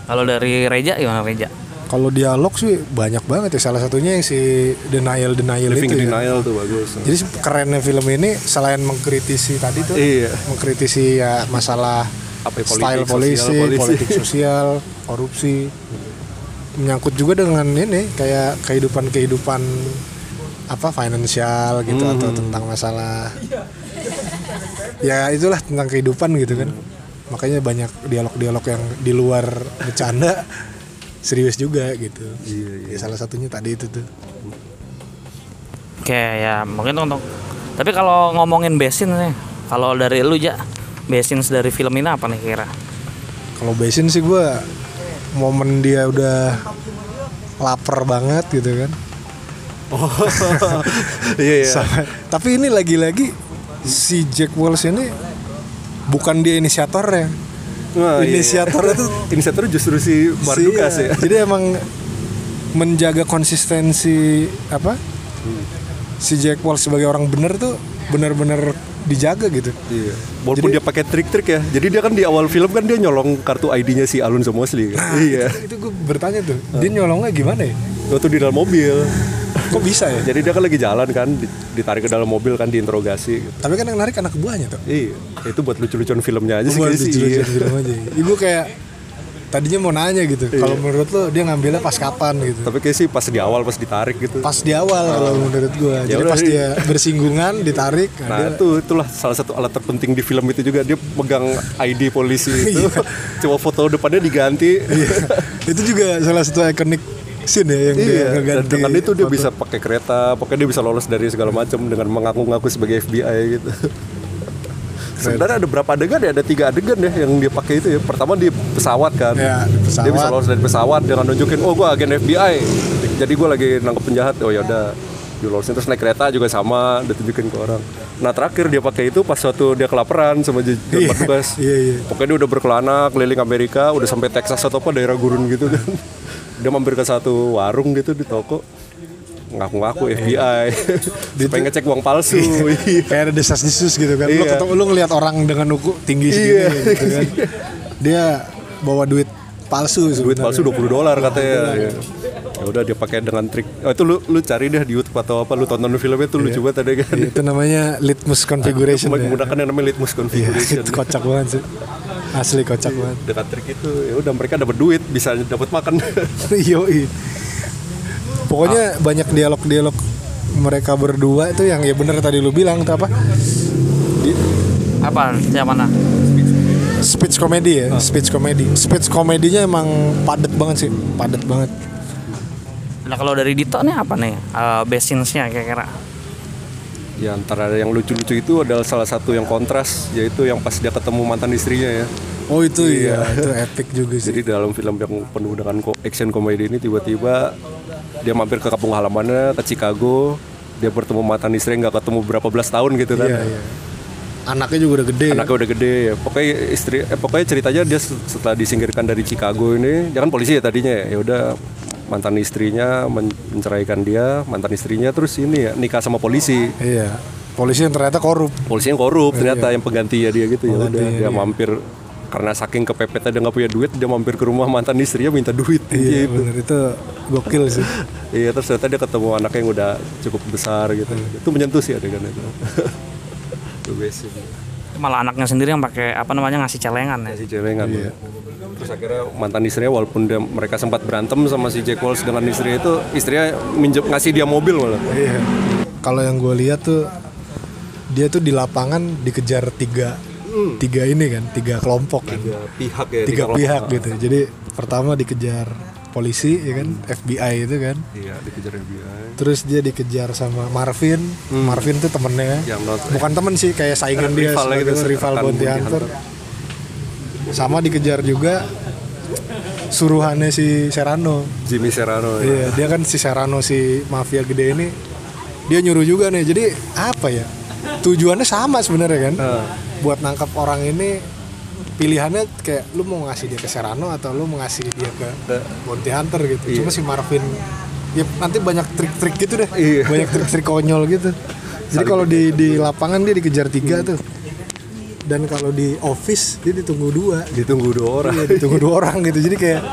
Kalau dari Reja gimana Reja?
Kalau dialog sih banyak banget ya salah satunya yang si denial denial
living
itu ya.
denial tuh bagus
jadi kerennya film ini selain mengkritisi tadi tuh
Iya.
mengkritisi ya masalah
Apa ya,
style
politik,
polisi,
sosial polisi.
politik sosial, korupsi, menyangkut juga dengan ini kayak kehidupan-kehidupan apa finansial gitu
Hmm.
atau tentang masalah ya itulah tentang kehidupan gitu kan makanya banyak dialog-dialog yang di luar bercanda serius juga gitu.
Iya,
ya salah satunya tadi itu tuh.
Oke ya mungkin untuk tapi kalau ngomongin besin nih kalau dari lu ja besin dari film ini apa nih kira?
kalau Basin sih gue momen dia udah lapar banget gitu kan.
Oh, iya iya.
Sama- tapi ini lagi-lagi si Jack Wells ini bukan dia inisiatornya
Wah, iya, iya.
inisiatornya tuh
Inisiator justru si Mardukas
si-
ya.
jadi emang menjaga konsistensi apa si Jack Wells sebagai orang bener tuh benar-benar dijaga gitu
Iya. Walaupun dia pakai trik-trik ya. Jadi dia kan di awal film kan dia nyolong kartu ID-nya si Alonso Mosley. Kan? iya.
itu gue bertanya tuh dia nyolongnya gimana ya
Waktu di dalam mobil.
Kok bisa ya
Jadi dia kan lagi jalan kan, di- ditarik ke dalam mobil kan diinterogasi. gitu.
tapi kan yang narik anak buahnya tuh
Iya, itu buat lucu-lucuan filmnya aja sih
Buat lucu-lucuan
Iya.
film aja ibu kayak tadinya mau nanya gitu kalau menurut lo dia ngambilnya pas kapan gitu
Tapi kayak sih pas di awal pas ditarik gitu.
pas di awal kalau menurut gua jadi
udah,
pas
iya.
dia bersinggungan ditarik nah, dia-
itu itulah salah satu alat terpenting di film itu juga dia megang ID polisi itu. Coba foto depannya diganti.
Iya. itu juga salah satu ikonik scene ya yang dia
Iya, dan
ngeganti
dengan itu dia
foto.
bisa pakai kereta, pokoknya dia bisa lolos dari segala macam dengan mengaku-ngaku sebagai FBI gitu. Sebenarnya ada berapa adegan ya? Ada tiga adegan ya yang dia pakai itu ya. Pertama di pesawat kan.
Ya, pesawat.
Dia bisa lolos dari pesawat dengan nunjukin, oh gua agen FBI. Jadi gua lagi nangkep penjahat. Oh ya udah, dilolosin terus naik kereta juga sama, ditunjukin ke orang. Nah terakhir dia pakai itu pas suatu dia kelaparan sama j- John
Iya,
Bartugas.
iya, iya.
Pokoknya dia udah berkelana keliling Amerika, udah sampai Texas atau apa daerah gurun gitu kan. Dia mampir ke satu warung gitu di toko. Ngaku-ngaku FBI supaya ngecek uang palsu. Iya.
kayak ada desas-desus gitu kan. Lu
Iya.
ketemu lu ngeliat orang dengan uku tinggi segini
Iya.
gitu kan. Dia bawa duit palsu
duit
sebenarnya.
palsu 20 dolar katanya. Ya Ya udah dia pakai dengan trik. Oh, itu lu lu cari deh di YouTube atau apa. Lu tonton filmnya tuh lucu banget ada kan.
Iya, itu namanya litmus configuration ya.
menggunakan yang namanya litmus
Iya,
configuration.
itu kocak banget sih asli kocak banget
dengan trik itu ya udah mereka dapat duit bisa dapat makan
Yoi. Pokoknya banyak dialog-dialog mereka berdua itu yang ya bener tadi lu bilang tuh apa? Di-
Apa? Yang mana?
speech comedy ya, speech comedy. Speech komedinya emang padet banget sih, padet banget.
Nah kalau dari Dito nih apa nih? Uh, best scenes-nya kira-kira?
Ya antara yang lucu-lucu itu adalah salah satu yang kontras yaitu yang pas dia ketemu mantan istrinya ya
Oh itu iya, itu epic juga sih.
Jadi dalam film yang penuh dengan action komedi ini tiba-tiba dia mampir ke kampung halamannya ke Chicago, dia bertemu mantan istri nggak ketemu berapa belas tahun gitu kan.
Iya, iya. Anaknya juga udah gede.
Anaknya udah gede ya. Pokoknya istri eh, pokoknya ceritanya dia se- setelah disingkirkan dari Chicago ini, dia kan polisi ya tadinya ya. Ya udah mantan istrinya men- menceraikan dia, mantan istrinya terus ini ya nikah sama polisi.
Iya. Polisi yang ternyata korup.
Polisi yang korup ternyata yang penggantinya dia gitu ya udah dia mampir karena saking kepepetnya dia nggak punya duit dia mampir ke rumah mantan istrinya minta duit
Iya,
gitu.
bener itu gokil sih.
Iya terus ternyata dia ketemu anaknya yang udah cukup besar gitu. Itu menyentuh sih adegan itu. Itu best sih.
Itu malah anaknya sendiri yang pakai apa namanya ngasih celengan ya.
Si celengan. Terus akhirnya mantan istrinya walaupun dia, mereka sempat berantem sama si Jack Walsh dengan istrinya itu istrinya minjem ngasih dia mobil malah.
Iya. Kalau yang gue lihat tuh dia tuh di lapangan dikejar tiga tiga ini kan, tiga kelompok kan.
Tiga pihak ya.
tiga
kelompok.
pihak gitu. Jadi pertama dikejar polisi ya kan, FBI itu kan.
Iya dikejar FBI.
Terus dia dikejar sama Marvin. Marvin tuh temennya.
Yang not-
Bukan temen sih, kayak saingan dia
Rival
sebagai
gitu,
rival bounty hunter. Sama dikejar juga suruhannya si Serrano.
Jimmy Serrano. Ya.
Iya, dia kan si Serrano si mafia gede ini dia nyuruh juga nih. Jadi apa ya? Tujuannya sama sebenarnya kan.
Nah.
Buat nangkap orang ini pilihannya kayak lu mau ngasih dia ke Serrano atau lu mau ngasih dia ke Bounty Hunter gitu.
Iya.
Cuma si Marvin ya nanti banyak trik-trik gitu deh.
Iya.
Banyak trik-trik konyol gitu. Jadi kalau di di lapangan dia dikejar tiga tuh. Dan kalau di office dia ditunggu dua.
Ditunggu dua orang.
Iya, ditunggu dua orang gitu. Jadi kayak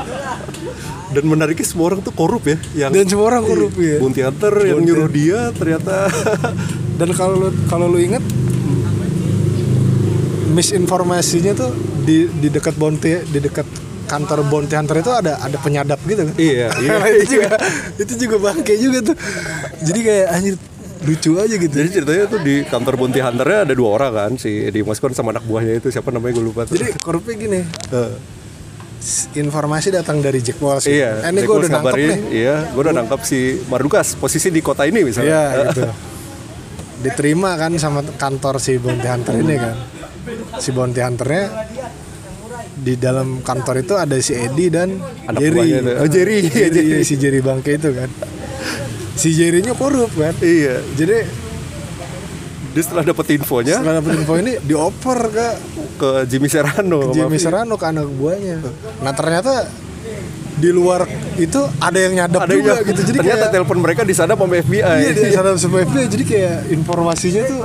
Dan menariknya semua orang tuh korup ya. Yang
dan semua orang korup ya.
Bounty Hunter yang
Bounty
nyuruh dia ternyata
Dan kalau kalau lu inget misinformasinya tuh di di dekat bounty di dekat kantor bounty hunter itu ada ada penyadap gitu kan.
Iya, iya.
Nah, itu juga itu juga bangke juga tuh. Jadi kayak anjir lucu aja gitu.
Jadi ceritanya tuh di kantor bounty hunternya ada dua orang kan si Eddie Moscone sama anak buahnya itu siapa namanya gue lupa tuh.
Jadi korupnya gini, s- informasi datang dari Jack Walsh.
iya,
Eh, ini gue udah nangkep nih.
Iya, gue udah nangkap si Mardukas posisi di kota ini misalnya.
Iya gitu. Diterima kan sama kantor si bounty hunter ini kan. Si bounty hunternya di dalam kantor itu ada si Edi dan
Anak
Jerry.
Oh, Jerry.
Jerry,
Jerry.
si Jerry Bangke itu kan. Si Jerry-nya korup kan.
Iya.
Jadi
Dia setelah dapet infonya
setelah dapet info ini dioper ke
ke Jimmy Serrano.
Jimmy
Maaf.
Serrano ke anak buahnya. Nah ternyata di luar itu ada yang nyadap
Ada
juga
yang-
gitu. Jadi
ternyata
kayak,
telepon mereka disadap sama FBI.
Iya di sana sama FBI jadi kayak informasinya tuh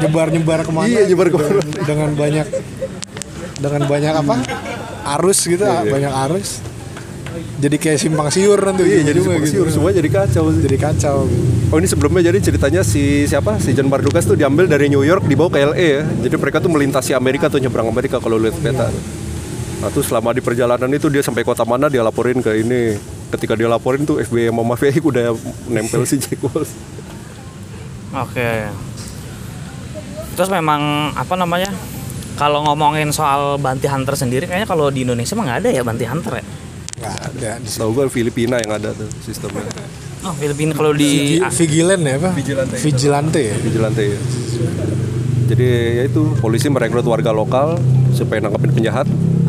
nyebar-nyebar ke mana
Iya, nyebar
gitu,
ke mana.
dengan, dengan banyak dengan banyak apa arus gitu
Iya, iya.
banyak arus jadi kayak simpang siur nanti
Iya, jadi simpang siur semua jadi kacau.
jadi kacau
Oh ini sebelumnya jadi ceritanya si siapa si John Bardukas tuh diambil dari New York dibawa ke LA ya. Jadi mereka tuh melintasi Amerika tuh nyebrang Amerika kalau lihat peta. Nah tuh selama di perjalanan itu dia sampai kota mana dia laporin ke ini. Ketika dia laporin tuh FBI sama mafia udah nempel si Jack Walsh.
Oke. Terus memang apa namanya? Kalau ngomongin soal bounty hunter sendiri kayaknya kalau di Indonesia mah nggak ada ya bounty hunter ya.
nggak ada di
Tahu gue Filipina yang ada tuh sistemnya.
Oh, Filipina kalau di
Vigi- vigilant ya apa
Vigilante.
vigilante ya
Vigilante ya. Jadi ya itu polisi merekrut warga lokal supaya nangkepin penjahat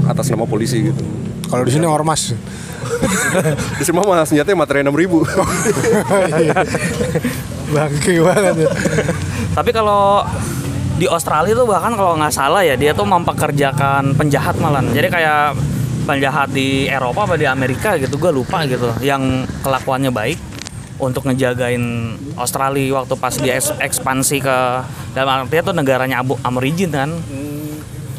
atas nama polisi gitu.
kalau di sini ormas
Di semua mah senjatanya materai 6000 ribu.
bangke banget ya.
Tapi kalau di Australia tuh bahkan kalau nggak salah ya dia tuh mempekerjakan penjahat malah. Jadi kayak penjahat di Eropa apa di Amerika gitu gue lupa gitu yang kelakuannya baik untuk ngejagain Australia waktu pas dia eks- ekspansi ke dalam artinya tuh negaranya Abu Aborigin kan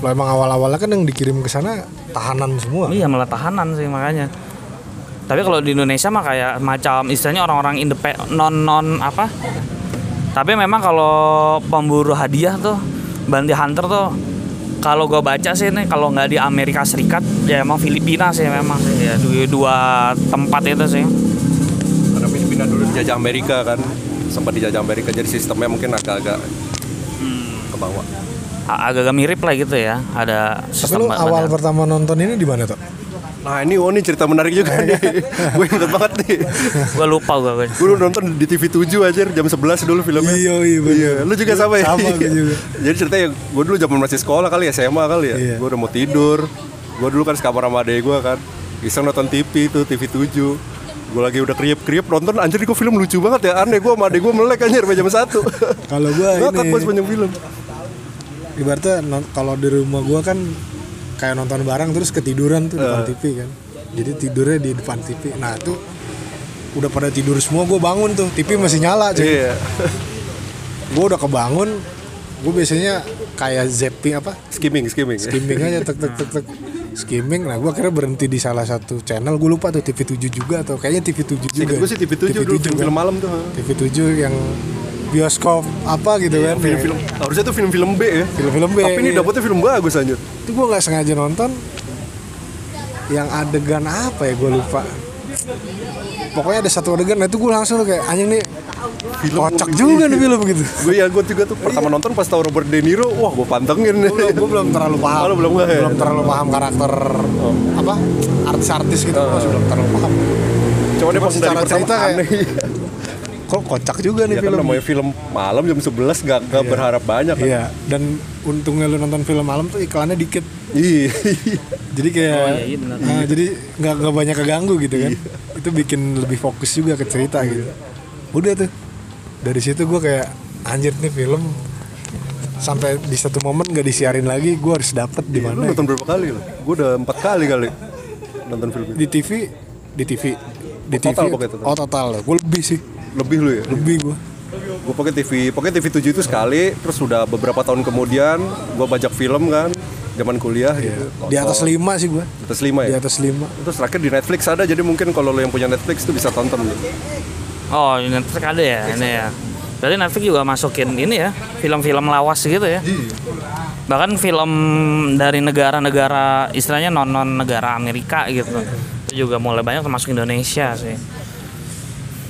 Kalau emang awal-awalnya kan yang dikirim ke sana tahanan semua.
Iya malah tahanan sih makanya. Tapi kalau di Indonesia mah kayak macam istilahnya orang-orang independen non non apa? Tapi memang kalau pemburu hadiah tuh bounty hunter tuh kalau gue baca sih nih kalau nggak di Amerika Serikat ya emang Filipina sih memang. Sih ya dua, dua tempat itu sih.
Karena Filipina dulu dijajah Amerika kan sempat dijajah Amerika jadi sistemnya mungkin agak-agak ke bawah.
Agak-agak mirip lah gitu ya ada
tapi
sistem
lu awal pertama nonton ini di mana tuh
Nah ini oh ini cerita menarik juga nih. gue inget banget nih.
gue lupa gue
Gue dulu nonton di TV 7 aja jam 11 dulu filmnya.
iya iya.
Iya, lu juga sama ya?
Sama, gue juga.
Jadi ceritanya gue dulu zaman masih sekolah kali ya, SMA kali ya.
Iya.
Gue udah mau tidur. Gue dulu kan sekamar sama adek gue kan. Iseng nonton TV tuh, TV 7. Gue lagi udah kriep-kriep nonton anjir kok film lucu banget ya. Aneh gue sama adek gue melek anjir sampai jam 1.
Kalau gua
Ngakak
ini-
pas panjang film.
Ibaratnya non- kalau di rumah gua kan kayak nonton bareng terus ketiduran tuh depan TV kan. Jadi tidurnya di depan TV nah itu udah pada tidur semua gue bangun tuh. TV masih nyala cuy.
Iya.
gue udah kebangun gue biasanya kayak zapping apa?
Skimming, skimming.
skimming aja tek tek tek tek. Skimming nah gue akhirnya berhenti di salah satu channel. Gue lupa tuh TV 7 juga atau kayaknya TV 7 juga.
gue sih TV 7 dulu
kan.
film-film malam tuh.
TV 7 yang bioskop apa gitu kan
Film-film harusnya tuh film-film B ya.
Film-film B,
Tapi ini
iya.
dapetnya film bagus anjir.
itu gue nggak sengaja nonton yang adegan apa ya gue lupa pokoknya ada satu adegan nah itu gue langsung kayak anjing nih kocak juga nih film gitu
Gue ya gue juga tuh pertama nonton pas tahu Robert De Niro, wah gue pantengin.
gue belum terlalu paham
Oh, lu belum ya?
belum terlalu paham karakter apa artis-artis gitu gue masih belum terlalu paham
Cuma dia pas dari pertama
cerita kayak-
aneh.
Kok kocak juga nih
Ya kan
film
namanya film malam jam 11 gak, gak berharap banyak kan.
iya dan untungnya lu nonton film malam tuh iklannya dikit
Iya.
jadi kayak
Oh, iya, iya, benar.
nah, jadi nggak nggak banyak keganggu gitu kan itu bikin lebih fokus juga ke cerita gitu udah tuh dari situ gue kayak anjir nih film sampai di satu momen gak disiarin lagi gue harus dapet di
Lu
mana
nonton berapa kali lo? Gue udah empat kali kali nonton film ini.
di TV di TV di
Oh, total
TV
pokoknya total.
oh total gue lebih sih
Lebih lu ya?
lebih gue
Gue pakai TV, pakai TV 7 itu sekali, terus udah beberapa tahun kemudian gue bajak film kan, zaman kuliah gitu.
di atas lima sih gue
Di atas lima
di
ya.
atas lima.
Terus terakhir di Netflix ada, jadi mungkin kalau lo yang punya Netflix tuh bisa tonton gitu.
oh di Netflix ada ya ini ya. Berarti Netflix juga masukin ini ya film-film lawas gitu ya? Bahkan film dari negara-negara istilahnya non non negara Amerika gitu. Itu juga mulai banyak termasuk Indonesia sih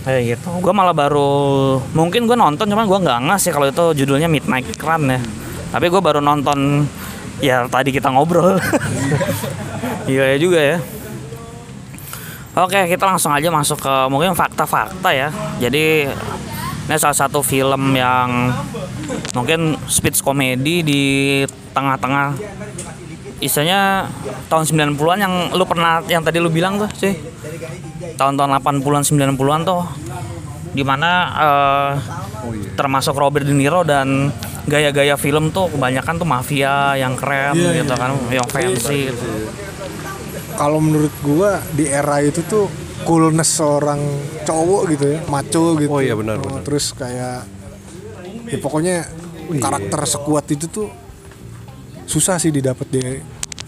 kayak gitu. Gue malah baru mungkin gue nonton cuman gue nggak ngas sih kalau itu judulnya Midnight Run ya. Tapi gue baru nonton ya tadi kita ngobrol. Iya juga ya. Oke, kita langsung aja masuk ke mungkin fakta-fakta ya. Jadi ini salah satu film yang mungkin speech komedi di tengah-tengah istilahnya tahun 90-an yang lu pernah yang tadi lu bilang tuh sih tahun-tahun 80-an 90-an tuh di mana eh, termasuk Robert De Niro dan gaya-gaya film tuh kebanyakan tuh mafia yang keren
Iya,
gitu
iya.
kan yang fancy gitu.
kalau menurut gua di era itu tuh coolness seorang cowok gitu ya maco gitu
Oh iya, benar,
Oh,
benar.
terus kayak ya pokoknya karakter sekuat itu tuh susah sih didapat di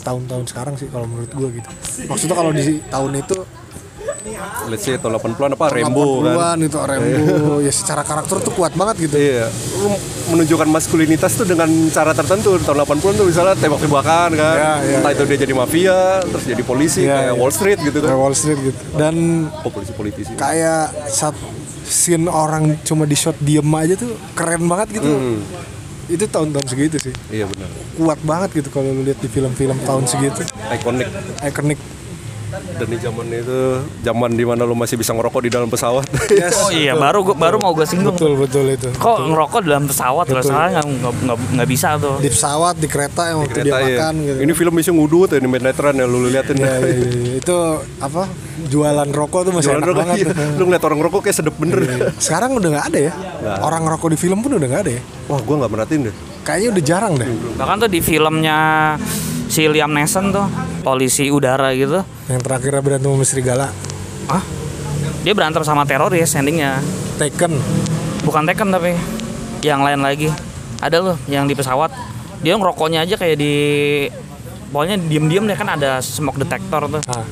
tahun-tahun sekarang sih kalau menurut gua gitu. Maksudnya kalau di tahun itu
let's say tahun 80-an apa? Rembo kan?
80-an itu Rembo. Ya secara karakter tuh kuat banget gitu.
Iya, lu menunjukkan maskulinitas tuh dengan cara tertentu. Tahun 80-an tuh misalnya tembak-tembakan kan,
Iya, iya,
entah itu dia jadi mafia, terus jadi polisi
Iya,
kayak
iya.
Wall Street gitu kan,
Kayak Wall Street gitu. Dan
oh polisi politisi.
kayak saat scene orang cuma di shot diem aja tuh keren banget gitu.
Hmm.
Itu tahun-tahun segitu sih.
Iya benar,
kuat banget gitu kalau lu lihat di film-film tahun segitu.
Ikonik.
ikonik
Dan di zaman itu, zaman di mana lu masih bisa ngerokok di dalam pesawat.
Oh iya baru gua, baru mau gue singgung
betul betul itu
kok ngerokok dalam pesawat kalau salah nggak nggak- nggak nggak bisa tuh
di pesawat di kereta yang waktu dia
Kereta ya.
makan gitu
Ini film isinya ngudut ya, ini Mediterranean ya, lu liatin.
Iya, iya, iya. itu apa jualan rokok tuh masih
Jualan
enak
rokok,
banget
iya.
tuh.
Lu ngeliat orang ngerokok kayak sedep bener.
sekarang udah nggak ada ya orang ngerokok di film pun udah nggak ada ya
Wah, gua nggak merhatiin deh.
kayaknya udah jarang deh
bahkan tuh di filmnya si Liam Neeson tuh polisi udara gitu.
Yang terakhir berantem sama serigala.
Ah dia berantem sama teroris endingnya.
Taken.
Bukan Tekken tapi yang lain lagi. Ada loh yang di pesawat. Dia ngerokoknya aja kayak di pokoknya diem-diem deh kan ada smoke detector tuh.
Ah,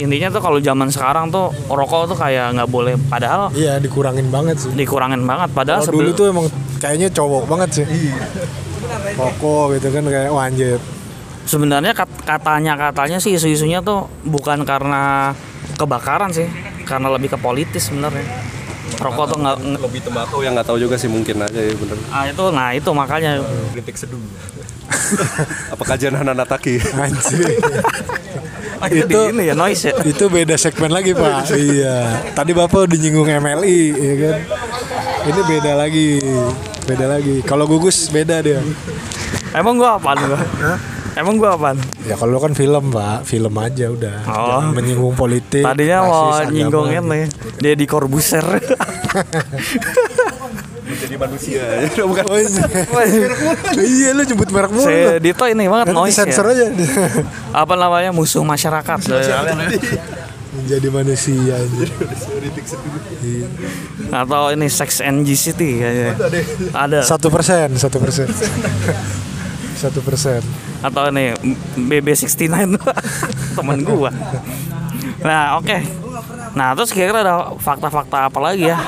intinya tuh kalau zaman sekarang tuh rokok tuh kayak nggak boleh. Padahal
iya dikurangin banget sih.
dikurangin banget. Padahal
kalau dulu
sebelum
tuh emang kayaknya cowok banget sih. Rokok gitu kan kayak wah anjir
sebenarnya kat- katanya katanya sih isu-isunya tuh bukan karena kebakaran sih karena lebih ke politis sebenarnya. Rokok tuh nggak nggak-
Lebih tembakau yang nggak tahu juga sih mungkin aja ya bener.
ah itu nah itu makanya.
Kritik seduh. Apa kajian Hana Nataki?
anjir
itu
Itu-
ini ya? noise ya?
itu beda segmen lagi pak. Iya. Tadi bapak udah nyinggung MLI ya kan? Ini beda lagi beda lagi. Kalau gugus beda dia.
Emang gua apaan gua emang gua apaan?
Ya kalau lu kan film pak. Film aja udah.
Oh.
jangan menyinggung politik
tadinya mau
rasis, agama.
nyinggung ini dia di Corbusier.
Menjadi manusia. Ya. Bukan
Oh, iya. iya lu nyebut merek mulu. Lu.
Dito ini banget
Nanti
noise
sensor
ya
aja.
Apa namanya? Musuh masyarakat.
Menjadi manusia Iya.
atau ini Sex and the City kayaknya. Ada.
Satu persen satu persen. Satu persen
atau ini BB69 temen gua. Nah oke. Nah terus kira-kira ada fakta-fakta apa lagi ya?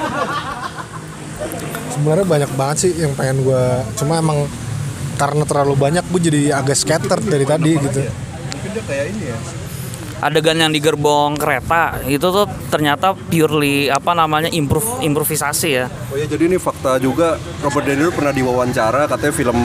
Sebenarnya banyak banget sih yang pengen gue cuma emang karena terlalu banyak gue jadi agak scatter dari tadi gitu
adegan yang di gerbong kereta itu tuh ternyata purely apa namanya improve improvisasi ya
Oh ya jadi ini fakta juga Robert De Niro pernah diwawancara katanya film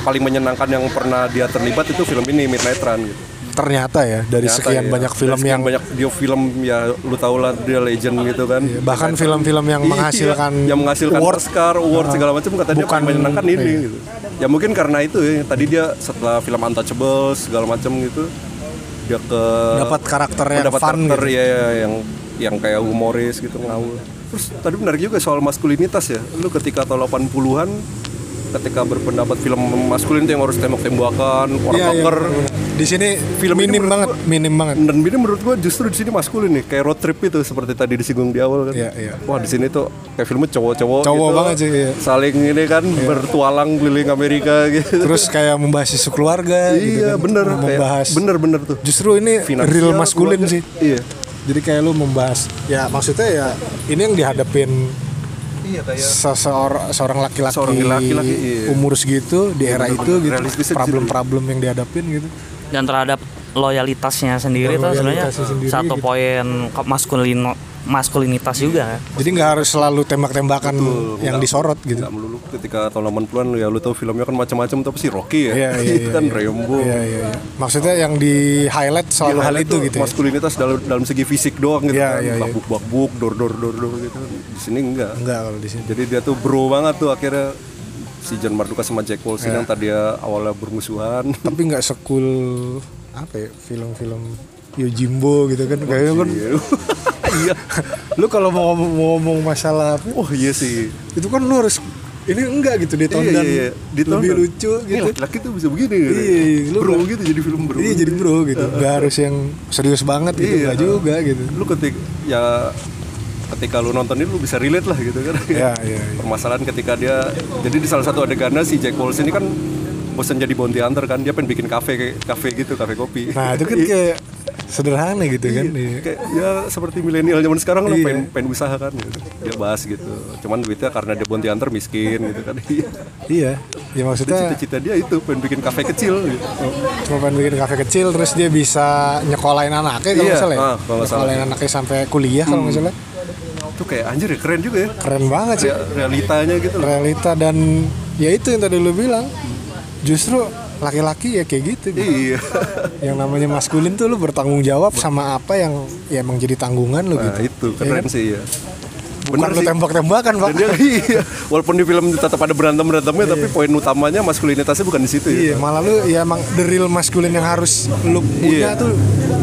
paling menyenangkan yang pernah dia terlibat itu film ini Midnight Run gitu.
ternyata ya dari
Ternyata
sekian
ya,
banyak
dari
film
sekian
yang
banyak dia film ya lu tau lah dia legend gitu kan.
bahkan film-film yang
Iya,
menghasilkan
yang menghasilkan
award
Oscar, award segala macam kata dia
Bukan-
paling menyenangkan ini
iya.
gitu. Ya mungkin karena itu ya tadi dia setelah film Untouchables segala macam gitu dia ke
dapat karakter yang fun
karakter
gitu.
ya, ya, yang yang kayak humoris gitu ngawur. Terus tadi menarik juga soal maskulinitas ya. Lu ketika tahun 80-an ketika berpendapat film maskulin itu yang harus tembak-tembakan, orang
iya,
poker.
bener. di sini
Film ini
minim banget minim banget
Dan ini menurut gua justru di sini maskulin nih, kayak road trip itu seperti tadi disinggung di awal kan.
Iya, iya.
Wah, di sini tuh kayak filmnya cowok-cowok
Cowok
gitu.
banget sih, iya.
Saling ini kan bertualang keliling Amerika gitu.
terus kayak membahas isu keluarga gitu
iya,
kan.
bener
membahas
bener-bener tuh.
justru ini
Finansial,
real maskulin
keluarga.
sih
Iya.
jadi kayak lu membahas ya maksudnya ya ini yang dihadapin
Iya kayak
seseorang seorang laki-laki
Seorang laki-laki, iya.
umur segitu di era itu gitu problem-problem yang dihadapin gitu
dan terhadap loyalitasnya sendiri tuh sebenarnya satu
gitu.
poin ke- maskulin maskulinitas juga
jadi nggak harus selalu tembak-tembakan yang disorot gitu
nggak melulu ketika tahun 80-an ya lu tahu filmnya kan macam-macam tapi si Rocky ya.
Iya, iya, iya,
kan
iya.
Rambo.
Iya, iya, iya. Maksudnya yang di highlight selalu hal itu gitu ya.
Maskulinitas dalam dalam segi fisik doang gitu
Iya,
kan.
iya, iya.
Bakbuk bakbuk dor dor dor dor gitu. Di sini enggak.
Enggak kalau di sini.
Jadi dia tuh bro banget tuh akhirnya si John Mardukas sama Jack Wolfson
Ya.
yang tadi awalnya bermusuhan
tapi nggak sekul apa ya film-film Yojimbo gitu kan kayaknya kan
iya.
Lu kalau mau ngomong, mau ngomong masalah apa
oh iya sih.
Itu kan lu harus ini enggak gitu ditonton
Iya, iya, iya. Ditonton.
lebih lucu gitu.
laki-laki tuh bisa begini gitu.
Iya, iya, lu
bro gitu jadi film bro
iya jadi bro gitu. Nggak harus yang serius banget gitu
Iya.
nggak juga gitu.
Lu ketik ya ketika lu nonton ini lu bisa relate lah gitu kan.
Ya iya, iya.
permasalahan ketika dia jadi di salah satu adegannya si Jack Wolfson ini kan bosan jadi bounty hunter kan. Dia pengen bikin kafe kafe gitu kafe kopi.
Nah itu kan kayak sederhana gitu kan iya.
kayak ya seperti milenial zaman sekarang lah
Iya.
pengen, pengen usaha kan gitu. dia bahas gitu cuman duitnya karena dia bounty hunter miskin gitu kan Iya.
iya ya maksudnya
cita-cita dia itu pengen bikin kafe kecil gitu
cuma pengen bikin kafe kecil terus dia bisa nyekolahin anaknya kalau
Iya,
salah ya
ah, kalau nggak salah.
nyekolahin anaknya sampai kuliah kalau nggak salah
itu kayak anjir ya keren juga ya
keren banget sih
Rea- realitanya gitu loh
realita dan ya itu yang tadi lu bilang justru laki-laki ya kayak gitu gitu.
iya.
Yang namanya maskulin tuh lu bertanggung jawab sama apa yang ya emang jadi tanggungan lu
nah
gitu.
itu keren sih ya
bukan lu tembak-tembakan pak
dia iya, walaupun di film tetap ada berantem berantemnya, tapi poin utamanya maskulinitasnya bukan di situ
iya
ya.
malah lu ya emang the real maskulin yang harus lu punya
Iya.
tuh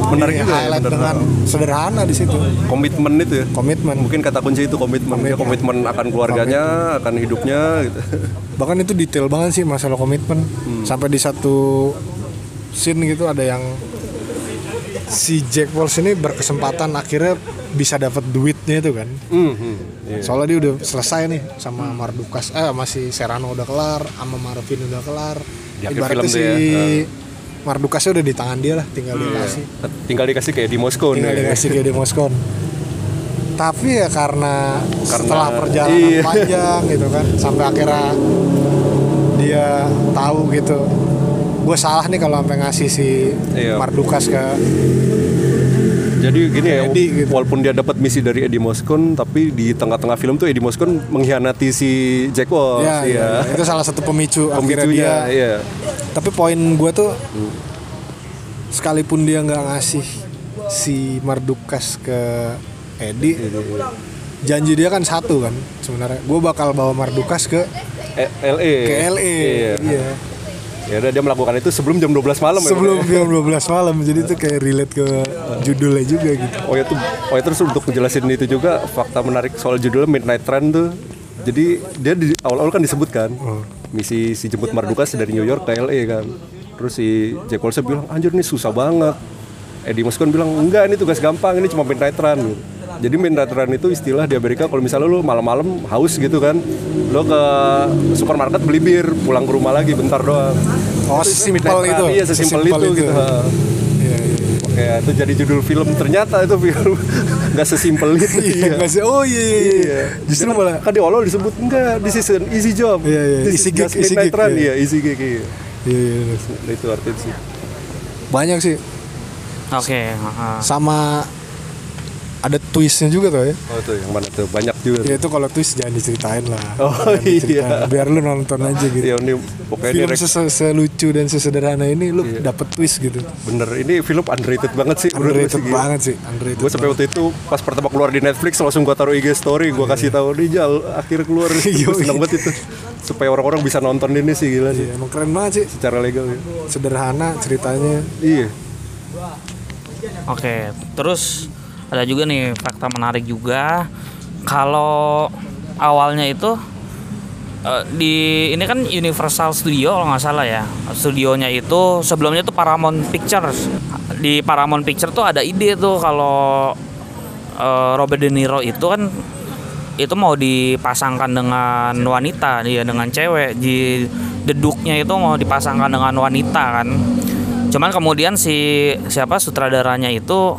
Menarik juga ya,
highlight
bener.
dengan sederhana di situ
Komitmen itu ya.
komitmen
Mungkin kata kunci itu komitmen. Dia komitmen akan keluarganya, akan hidupnya gitu.
bahkan itu detail banget sih masalah komitmen
Hmm.
sampai di satu scene gitu ada yang si Jack Walsh ini berkesempatan akhirnya bisa dapat duitnya itu kan
Hmm, hmm, iya.
soalnya dia udah selesai nih sama Mardukas eh masih Serrano udah kelar sama Marvin udah kelar
Di
ibaratnya si
ya, Hmm.
Mardukasnya udah di tangan dia lah tinggal dia kasih
Tinggal dikasih kayak di Moskow
tinggal dikasih ke Demoskon tapi ya karena, setelah perjalanan
iya.
panjang gitu kan sampai akhirnya dia tahu gitu gue salah nih kalau sampai ngasih si
Iya.
Mardukas ke
Jadi gini ya,
Eddie gitu.
walaupun dia dapat misi dari Eddie Moskon, tapi di tengah-tengah film tuh Eddie Moskon mengkhianati si Jack Walsh.
ya, ya,
iya.
itu salah satu pemicu, akhirnya dia
iya.
tapi poin gue tuh sekalipun dia nggak ngasih si Mardukas ke Edi janji dia kan satu kan sebenarnya gue bakal bawa Mardukas ke
Eh, LA.
ke LA
Iya.
iya.
Ya udah dia melakukan itu sebelum jam 12 malam ya,
sebelum
ya.
jam 12 malam jadi itu kayak relate ke judulnya juga gitu
Oh ya tuh, oh ya terus untuk menjelasin itu juga fakta menarik soal judulnya Midnight Run tuh. Jadi dia di awal-awal kan disebutkan misi si jemput Mardukas dari New York ke LA kan. Terus si Jack Wolfson bilang anjir ini susah banget. Eddie Muskon bilang enggak ini tugas gampang ini cuma Midnight Run. Gitu. Jadi Run itu istilah di Amerika kalau misalnya lu malam-malam haus gitu kan, lo ke supermarket beli bir, pulang ke rumah lagi bentar doang.
oh
Itu
simpel
Midnight
itu
Iya sesimpel itu, gitu.
Iya, iya.
Oke, itu jadi judul film ternyata itu film nggak sesimpel itu.
Iya, nggak sih? oh iya, iya, iya. justru
Kan-
malah
kan di awal disebut enggak this is an easy job.
Iya, iya,
This
easy gig, easy gig,
run.
iya.
Iya, easy gig. Iya.
iya, iya, iya.
Nah, itu artinya sih.
banyak sih
Oke, heeh.
sama ada twistnya juga tuh ya
Oh tuh yang mana tuh banyak juga.
ya itu kalau twist jangan diceritain lah
Oh,
Jangan
iya.
biar lu nonton aja gitu
Iya, ini pokoknya
film
direct
sese- selucu dan sesederhana ini lu
Iya.
dapet twist gitu
bener. Ini film underrated banget sih.
underrated
gila.
banget sih underrated
Gue sampai waktu itu pas pertama keluar di Netflix langsung gue taruh IG story, gue kasih tahu nih Jal akhir keluar.
Iya,
gue seneng banget itu. Supaya orang-orang bisa nonton ini sih gila sih.
Iya, emang keren banget sih
Secara legal ya.
sederhana ceritanya
Iya.
Oke, terus ada juga nih fakta menarik juga. Kalau awalnya itu eh, di ini kan Universal Studio kalau nggak salah ya. Studionya itu sebelumnya tuh Paramount Pictures. Di Paramount Pictures tuh ada ide tuh kalau eh, Robert De Niro itu kan itu mau dipasangkan dengan wanita dia dengan cewek. Di deduknya itu mau dipasangkan dengan wanita kan. Cuman kemudian si siapa sutradaranya itu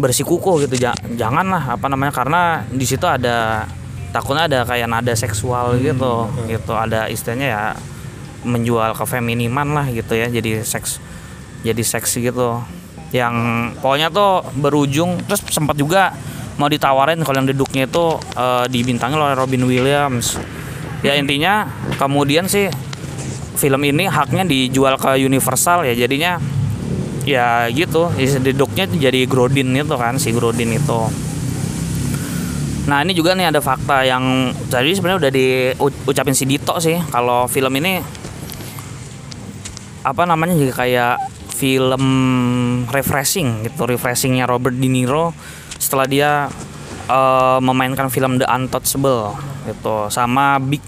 bersikukuh gitu. Ja- janganlah apa namanya karena di situ ada takutnya ada kayak nada seksual gitu. gitu ada istilahnya ya menjual kefeminiman lah gitu ya jadi seks jadi seks gitu. Yang pokoknya tuh berujung terus sempat juga mau ditawarin kalau yang duduknya itu eh, dibintangi oleh Robin Williams. Ya intinya kemudian sih film ini haknya dijual ke Universal ya jadinya ya gitu. Tuh jadi Grodin itu kan si Grodin itu. Nah ini juga nih ada fakta yang tadi sebenarnya udah diucapin si Dito sih. Kalau film ini apa namanya juga kayak film refreshing gitu refreshingnya Robert De Niro setelah dia eh, memainkan film The Untouchable gitu sama Big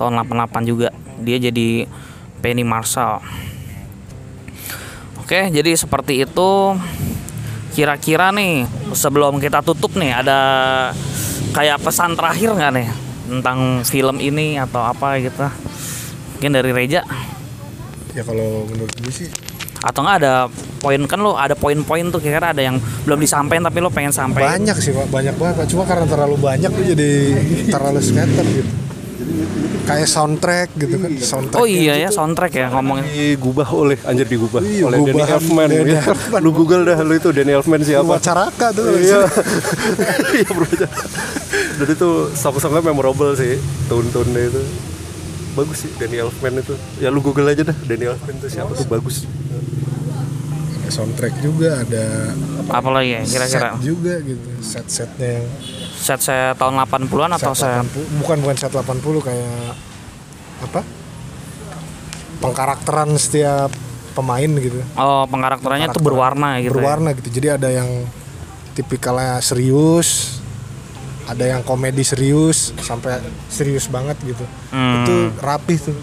tahun 88 juga. Dia jadi Penny Marshall Oke jadi seperti itu. Kira-kira nih sebelum kita tutup nih ada kayak pesan terakhir nggak nih tentang film ini atau apa gitu? Mungkin dari Reja?
Ya kalau menurut gue sih
atau nggak ada poin kan lo ada poin-poin tuh kira-kira ada yang belum disampaikan tapi lo pengen sampaikan.
Banyak sih pak. Banyak banget pak. Cuma karena terlalu banyak tuh jadi terlalu scatter gitu kayak soundtrack gitu kan soundtrack
oh iya ya soundtrack ya ngomongin
digubah oleh anjir digubah.
Iya,
oleh Danny Elfman.
Danny
ya.
Elfman.
lu google dah lu itu Danny Elfman siapa?
Wacaraka tuh.
Iya. Iya bro. Dan itu song-songnya memorable sih tone-tone itu. Bagus sih Danny Elfman itu. Ya lu google aja dah Danny Elfman itu siapa tuh bagus.
Ada soundtrack juga ada
apa lagi ya kira-kira?
set juga gitu set-setnya. yang
set saya tahun 80-an atau
set
saya
80 bukan bukan set 80 kayak apa? Pengkarakteran setiap pemain gitu.
Oh pengkarakterannya tuh berwarna gitu ya?
berwarna gitu. Jadi ada yang tipikalnya serius ada yang komedi serius sampai serius banget gitu.
Hmm.
itu rapih tuh.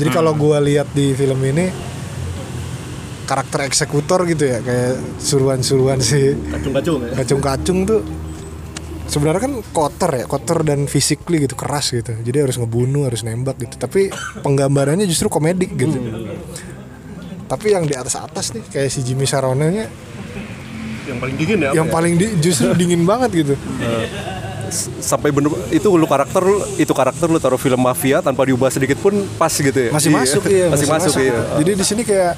Jadi kalau gua lihat di film ini karakter eksekutor gitu ya kayak suruhan-suruhan si
kacung-kacung ya?
Kacung-kacung tuh sebenarnya kan kotor ya kotor dan physically gitu keras gitu. Jadi harus ngebunuh harus nembak gitu. Tapi penggambarannya justru komedik gitu. Tapi yang di atas atas nih kayak si Jimmy Saronanya
yang paling dingin ya
yang paling di, justru dingin banget gitu.
Sampai bener itu lu karakter lu- itu karakter lu taruh film mafia tanpa diubah sedikit pun pas gitu ya?
Masih
Iya.
masuk ya
masih, masuk, iya.
Gitu. jadi di sini kayak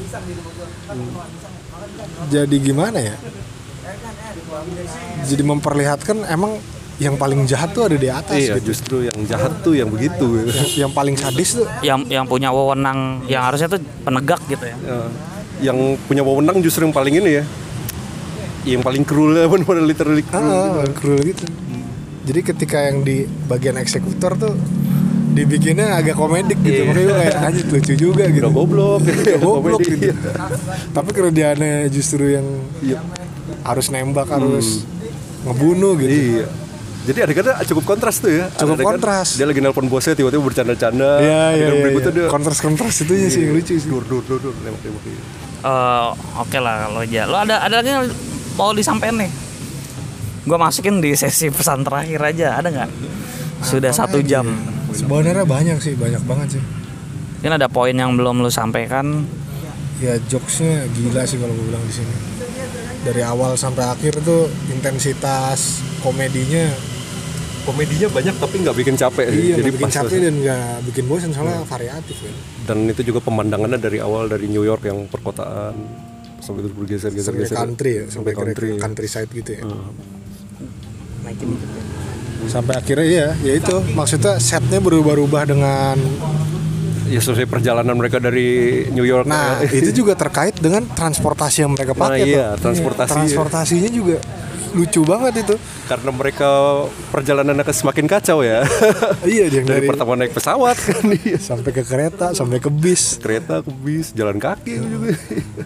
jadi gimana ya jadi memperlihatkan emang yang paling jahat tuh ada di atas
iya
gitu
justru yang jahat tuh yang begitu gitu.
yang, yang paling sadis tuh
yang yang punya wewenang yang harusnya tuh penegak gitu ya
Ya, yang punya wewenang justru yang paling ini ya yang paling cruel ya benar literally cruel
Ah, cruel gitu. Jadi ketika yang di bagian eksekutor tuh dibikinnya agak komedik gitu.
Iya.
Makanya gue kayak anjir lucu juga gitu.
udah goblok
Udah goblok gitu. Tapi kerjaannya justru yang
Iya.
Harus nembak, harus ngebunuh gitu.
Iya. Jadi adegannya cukup kontras tuh ya.
Cukup
Adegan
kontras.
Dia lagi nelpon bosnya tiba-tiba bercanda-canda.
Iya, iya, iya.
berikutnya dia
Kontras-kontras itu sih yang lucu sih.
dur dur dur dur nembak nembak. iya.
Eh, oke lah kalau aja lo ada ada lagi yang mau disampaikan nih gue masukin di sesi pesan terakhir aja ada nggak sudah satu jam
Sebenarnya banyak sih, banyak banget sih.
mungkin ada poin yang belum lo sampaikan
Ya jokesnya gila sih kalau gue bilang di sini. Dari awal sampai akhir tuh intensitas komedinya
Komedinya banyak tapi nggak bikin capek.
Iya,
Jadi
bikin
pas
capek dan nggak bikin bosan soalnya variatif kan.
dan itu juga pemandangannya dari awal dari New York yang perkotaan sampai terus bergeser geser
Sampai
geser
country ya, sampai,
sampai
ke
country.
countryside gitu ya.
Hmm.
Sampai akhirnya iya, ya itu maksudnya setnya berubah-ubah dengan
Ya selesai perjalanan mereka dari New York.
nah itu juga terkait dengan transportasi yang mereka
Nah,
pakai.
iya,
Pak.
transportasi.
transportasinya juga lucu banget itu.
karena mereka perjalanannya ke semakin kacau ya.
iya, yang
dari
dari,
pertama naik pesawat kan iya.
sampai ke kereta, sampai ke bis
kereta ke bis jalan kaki juga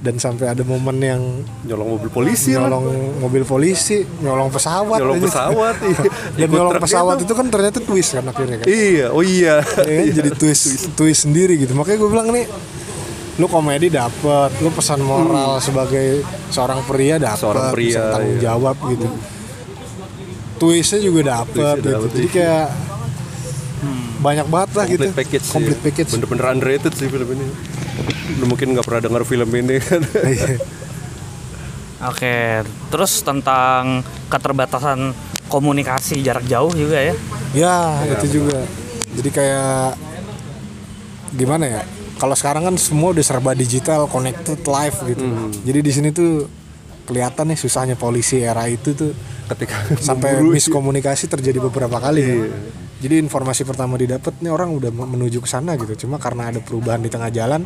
dan sampai ada momen yang
nyolong mobil polisi lah.
nyolong mobil polisi, nyolong pesawat,
nyolong
aja.
pesawat iya.
dan
Ikut
nyolong pesawat
gitu.
itu kan ternyata twist kan akhirnya kan.
iya oh iya
ya kan? jadi twist twist sendiri gitu makanya gue bilang nih lu komedi dapet lu pesan moral sebagai seorang pria dapet
Seorang pria,
pesan tanggung
iya.
jawab gitu. Twistnya juga dapet
Twistnya
gitu.
dapet,
jadi
iya.
kayak banyak banget lah gitu.
complete package sih.
complete package.
Bener-bener underrated sih film ini. Lu mungkin nggak pernah dengar film ini. Kan
Iya.
oke terus tentang keterbatasan komunikasi jarak jauh juga ya?
Ya itu juga. Jadi kayak gimana ya kalau sekarang kan semua udah serba digital connected live gitu
Hmm.
jadi di sini tuh kelihatan nih susahnya polisi era itu tuh
ketika
sampai miskomunikasi terjadi beberapa kali kan.
Iya.
Jadi informasi pertama didapat nih orang udah menuju ke sana gitu. Cuma karena ada perubahan di tengah jalan,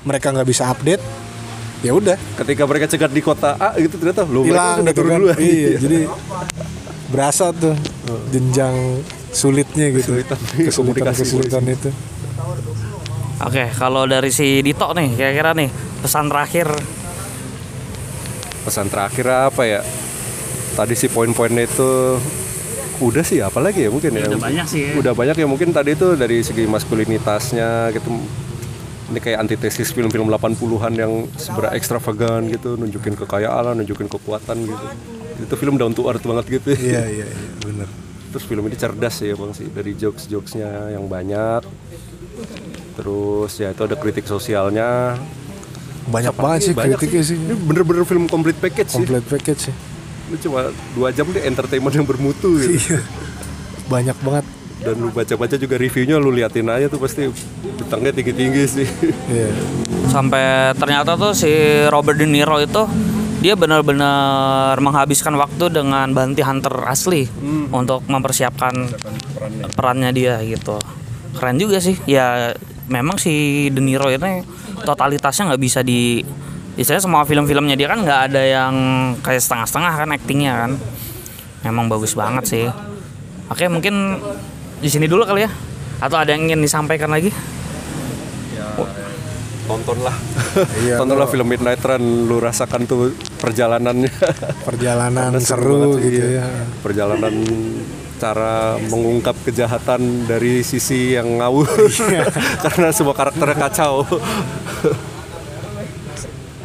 mereka nggak bisa update. Ya udah,
ketika mereka cegat di kota A gitu ternyata lu
hilang gitu kan.
duluan.
Iya, jadi berasa tuh jenjang sulitnya gitu
Kesulitan,
kesulitan kesulitan itu
Oke, kalau dari si Dito nih, kira-kira nih pesan terakhir.
Pesan terakhir apa ya? Tadi sih poin-poinnya itu udah sih apalagi ya mungkin ya?
Udah banyak sih ya.
udah banyak ya mungkin tadi itu dari segi maskulinitasnya gitu. Ini kayak antitesis film-film 80-an yang seberapa ekstravagan gitu nunjukin kekayaan nunjukin kekuatan gitu. Itu film down to earth banget gitu.
Iya iya iya bener.
Terus film ini cerdas sih bang sih. Dari jokes jokesnya yang banyak terus ya itu ada kritik sosialnya.
Banyak banget sih
Banyak
kritiknya sih.
Ini bener-bener film complete package sih.
Complete package sih.
Lu cuma dua jam deh entertainment yang bermutu gitu.
Iya. Banyak banget.
Dan lu baca-baca juga reviewnya lu liatin aja tuh pasti bintangnya tinggi-tinggi sih.
Iya.
Sampai ternyata tuh si Robert De Niro itu dia benar-benar menghabiskan waktu dengan bounty hunter asli untuk mempersiapkan perannya dia gitu. Keren juga sih. Ya memang si De Niro ini totalitasnya nggak bisa di istilahnya semua film-filmnya dia kan nggak ada yang kayak setengah-setengah kan actingnya kan. Memang bagus banget sih. Oke mungkin di sini dulu kali ya. Atau ada yang ingin disampaikan lagi?
Tontonlah.
Iya,
tontonlah film Midnight Run lu rasakan tuh perjalanannya.
Perjalanan seru,
sih,
gitu
iya.
ya.
Perjalanan cara mengungkap kejahatan dari sisi yang ngawur.
Iya.
karena semua karakternya kacau.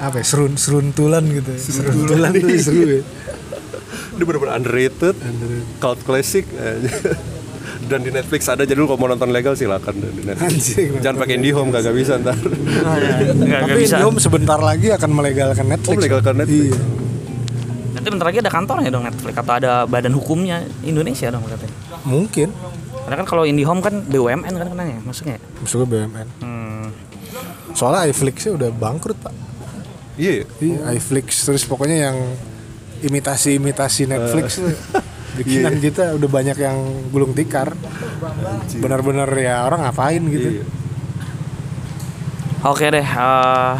Apa ya, serun seruntulan gitu ya. seruntulan. Tuh seru ya.
Ini bener-bener underrated, cult classic. Aja. dan di Netflix ada jadi lu kalau mau nonton legal silakan. Di Netflix.
Anjing,
jangan pakai IndiHome kagak bisa ntar.
Nggak nggak
tapi
bisa.
Indihome sebentar lagi akan melegalkan Netflix.
Oh, melegalkan Netflix.
iya
Nanti bentar lagi ada kantornya dong Netflix atau ada badan hukumnya Indonesia dong katanya.
mungkin
Karena kan kalau IndiHome kan BUMN kan kenanya maksudnya.
maksudnya BUMN
Hmm.
soalnya iFlix-nya udah bangkrut pak
iya
Iya, iFlix terus pokoknya yang imitasi-imitasi Netflix tuh bikinan kita udah banyak yang gulung tikar. Benar-benar ya orang ngapain gitu.
iya
Oke deh. eh,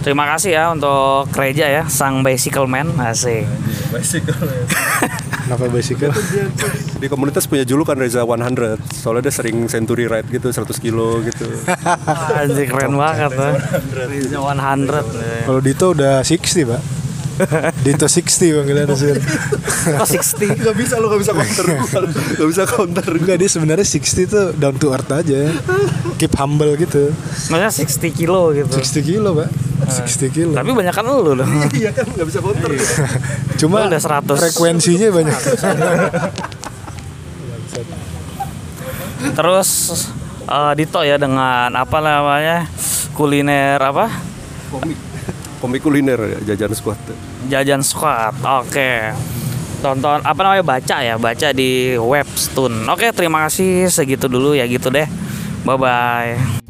terima kasih ya untuk Reja ya, sang bicycle man asik.
Kenapa basicnya?
di komunitas punya julukan Reza 100 soalnya dia sering century ride gitu 100 kilo gitu
Anjir keren banget tuh. Reja 100.
Kalau Dito udah 60, Pak. Dito 60 panggilannya sih.
Kok 60?
Gak bisa lo gak bisa counter Gak bisa counter
Enggak dia sebenarnya 60 tuh down to earth aja. Keep humble gitu.
Maksudnya 60 kilo gitu.
60 kilo, Pak. 60 kilo.
Tapi banyak kan lu loh.
Iya kan gak bisa counter
Cuma
Lu udah 100.
frekuensinya banyak.
Terus eh, Dito ya dengan apa namanya kuliner apa
Komik Komik kuliner ya, jajan squad
jajan squad. Oke. Tonton apa namanya baca ya baca di Webtoon. Oke terima kasih segitu dulu ya gitu deh. Bye bye.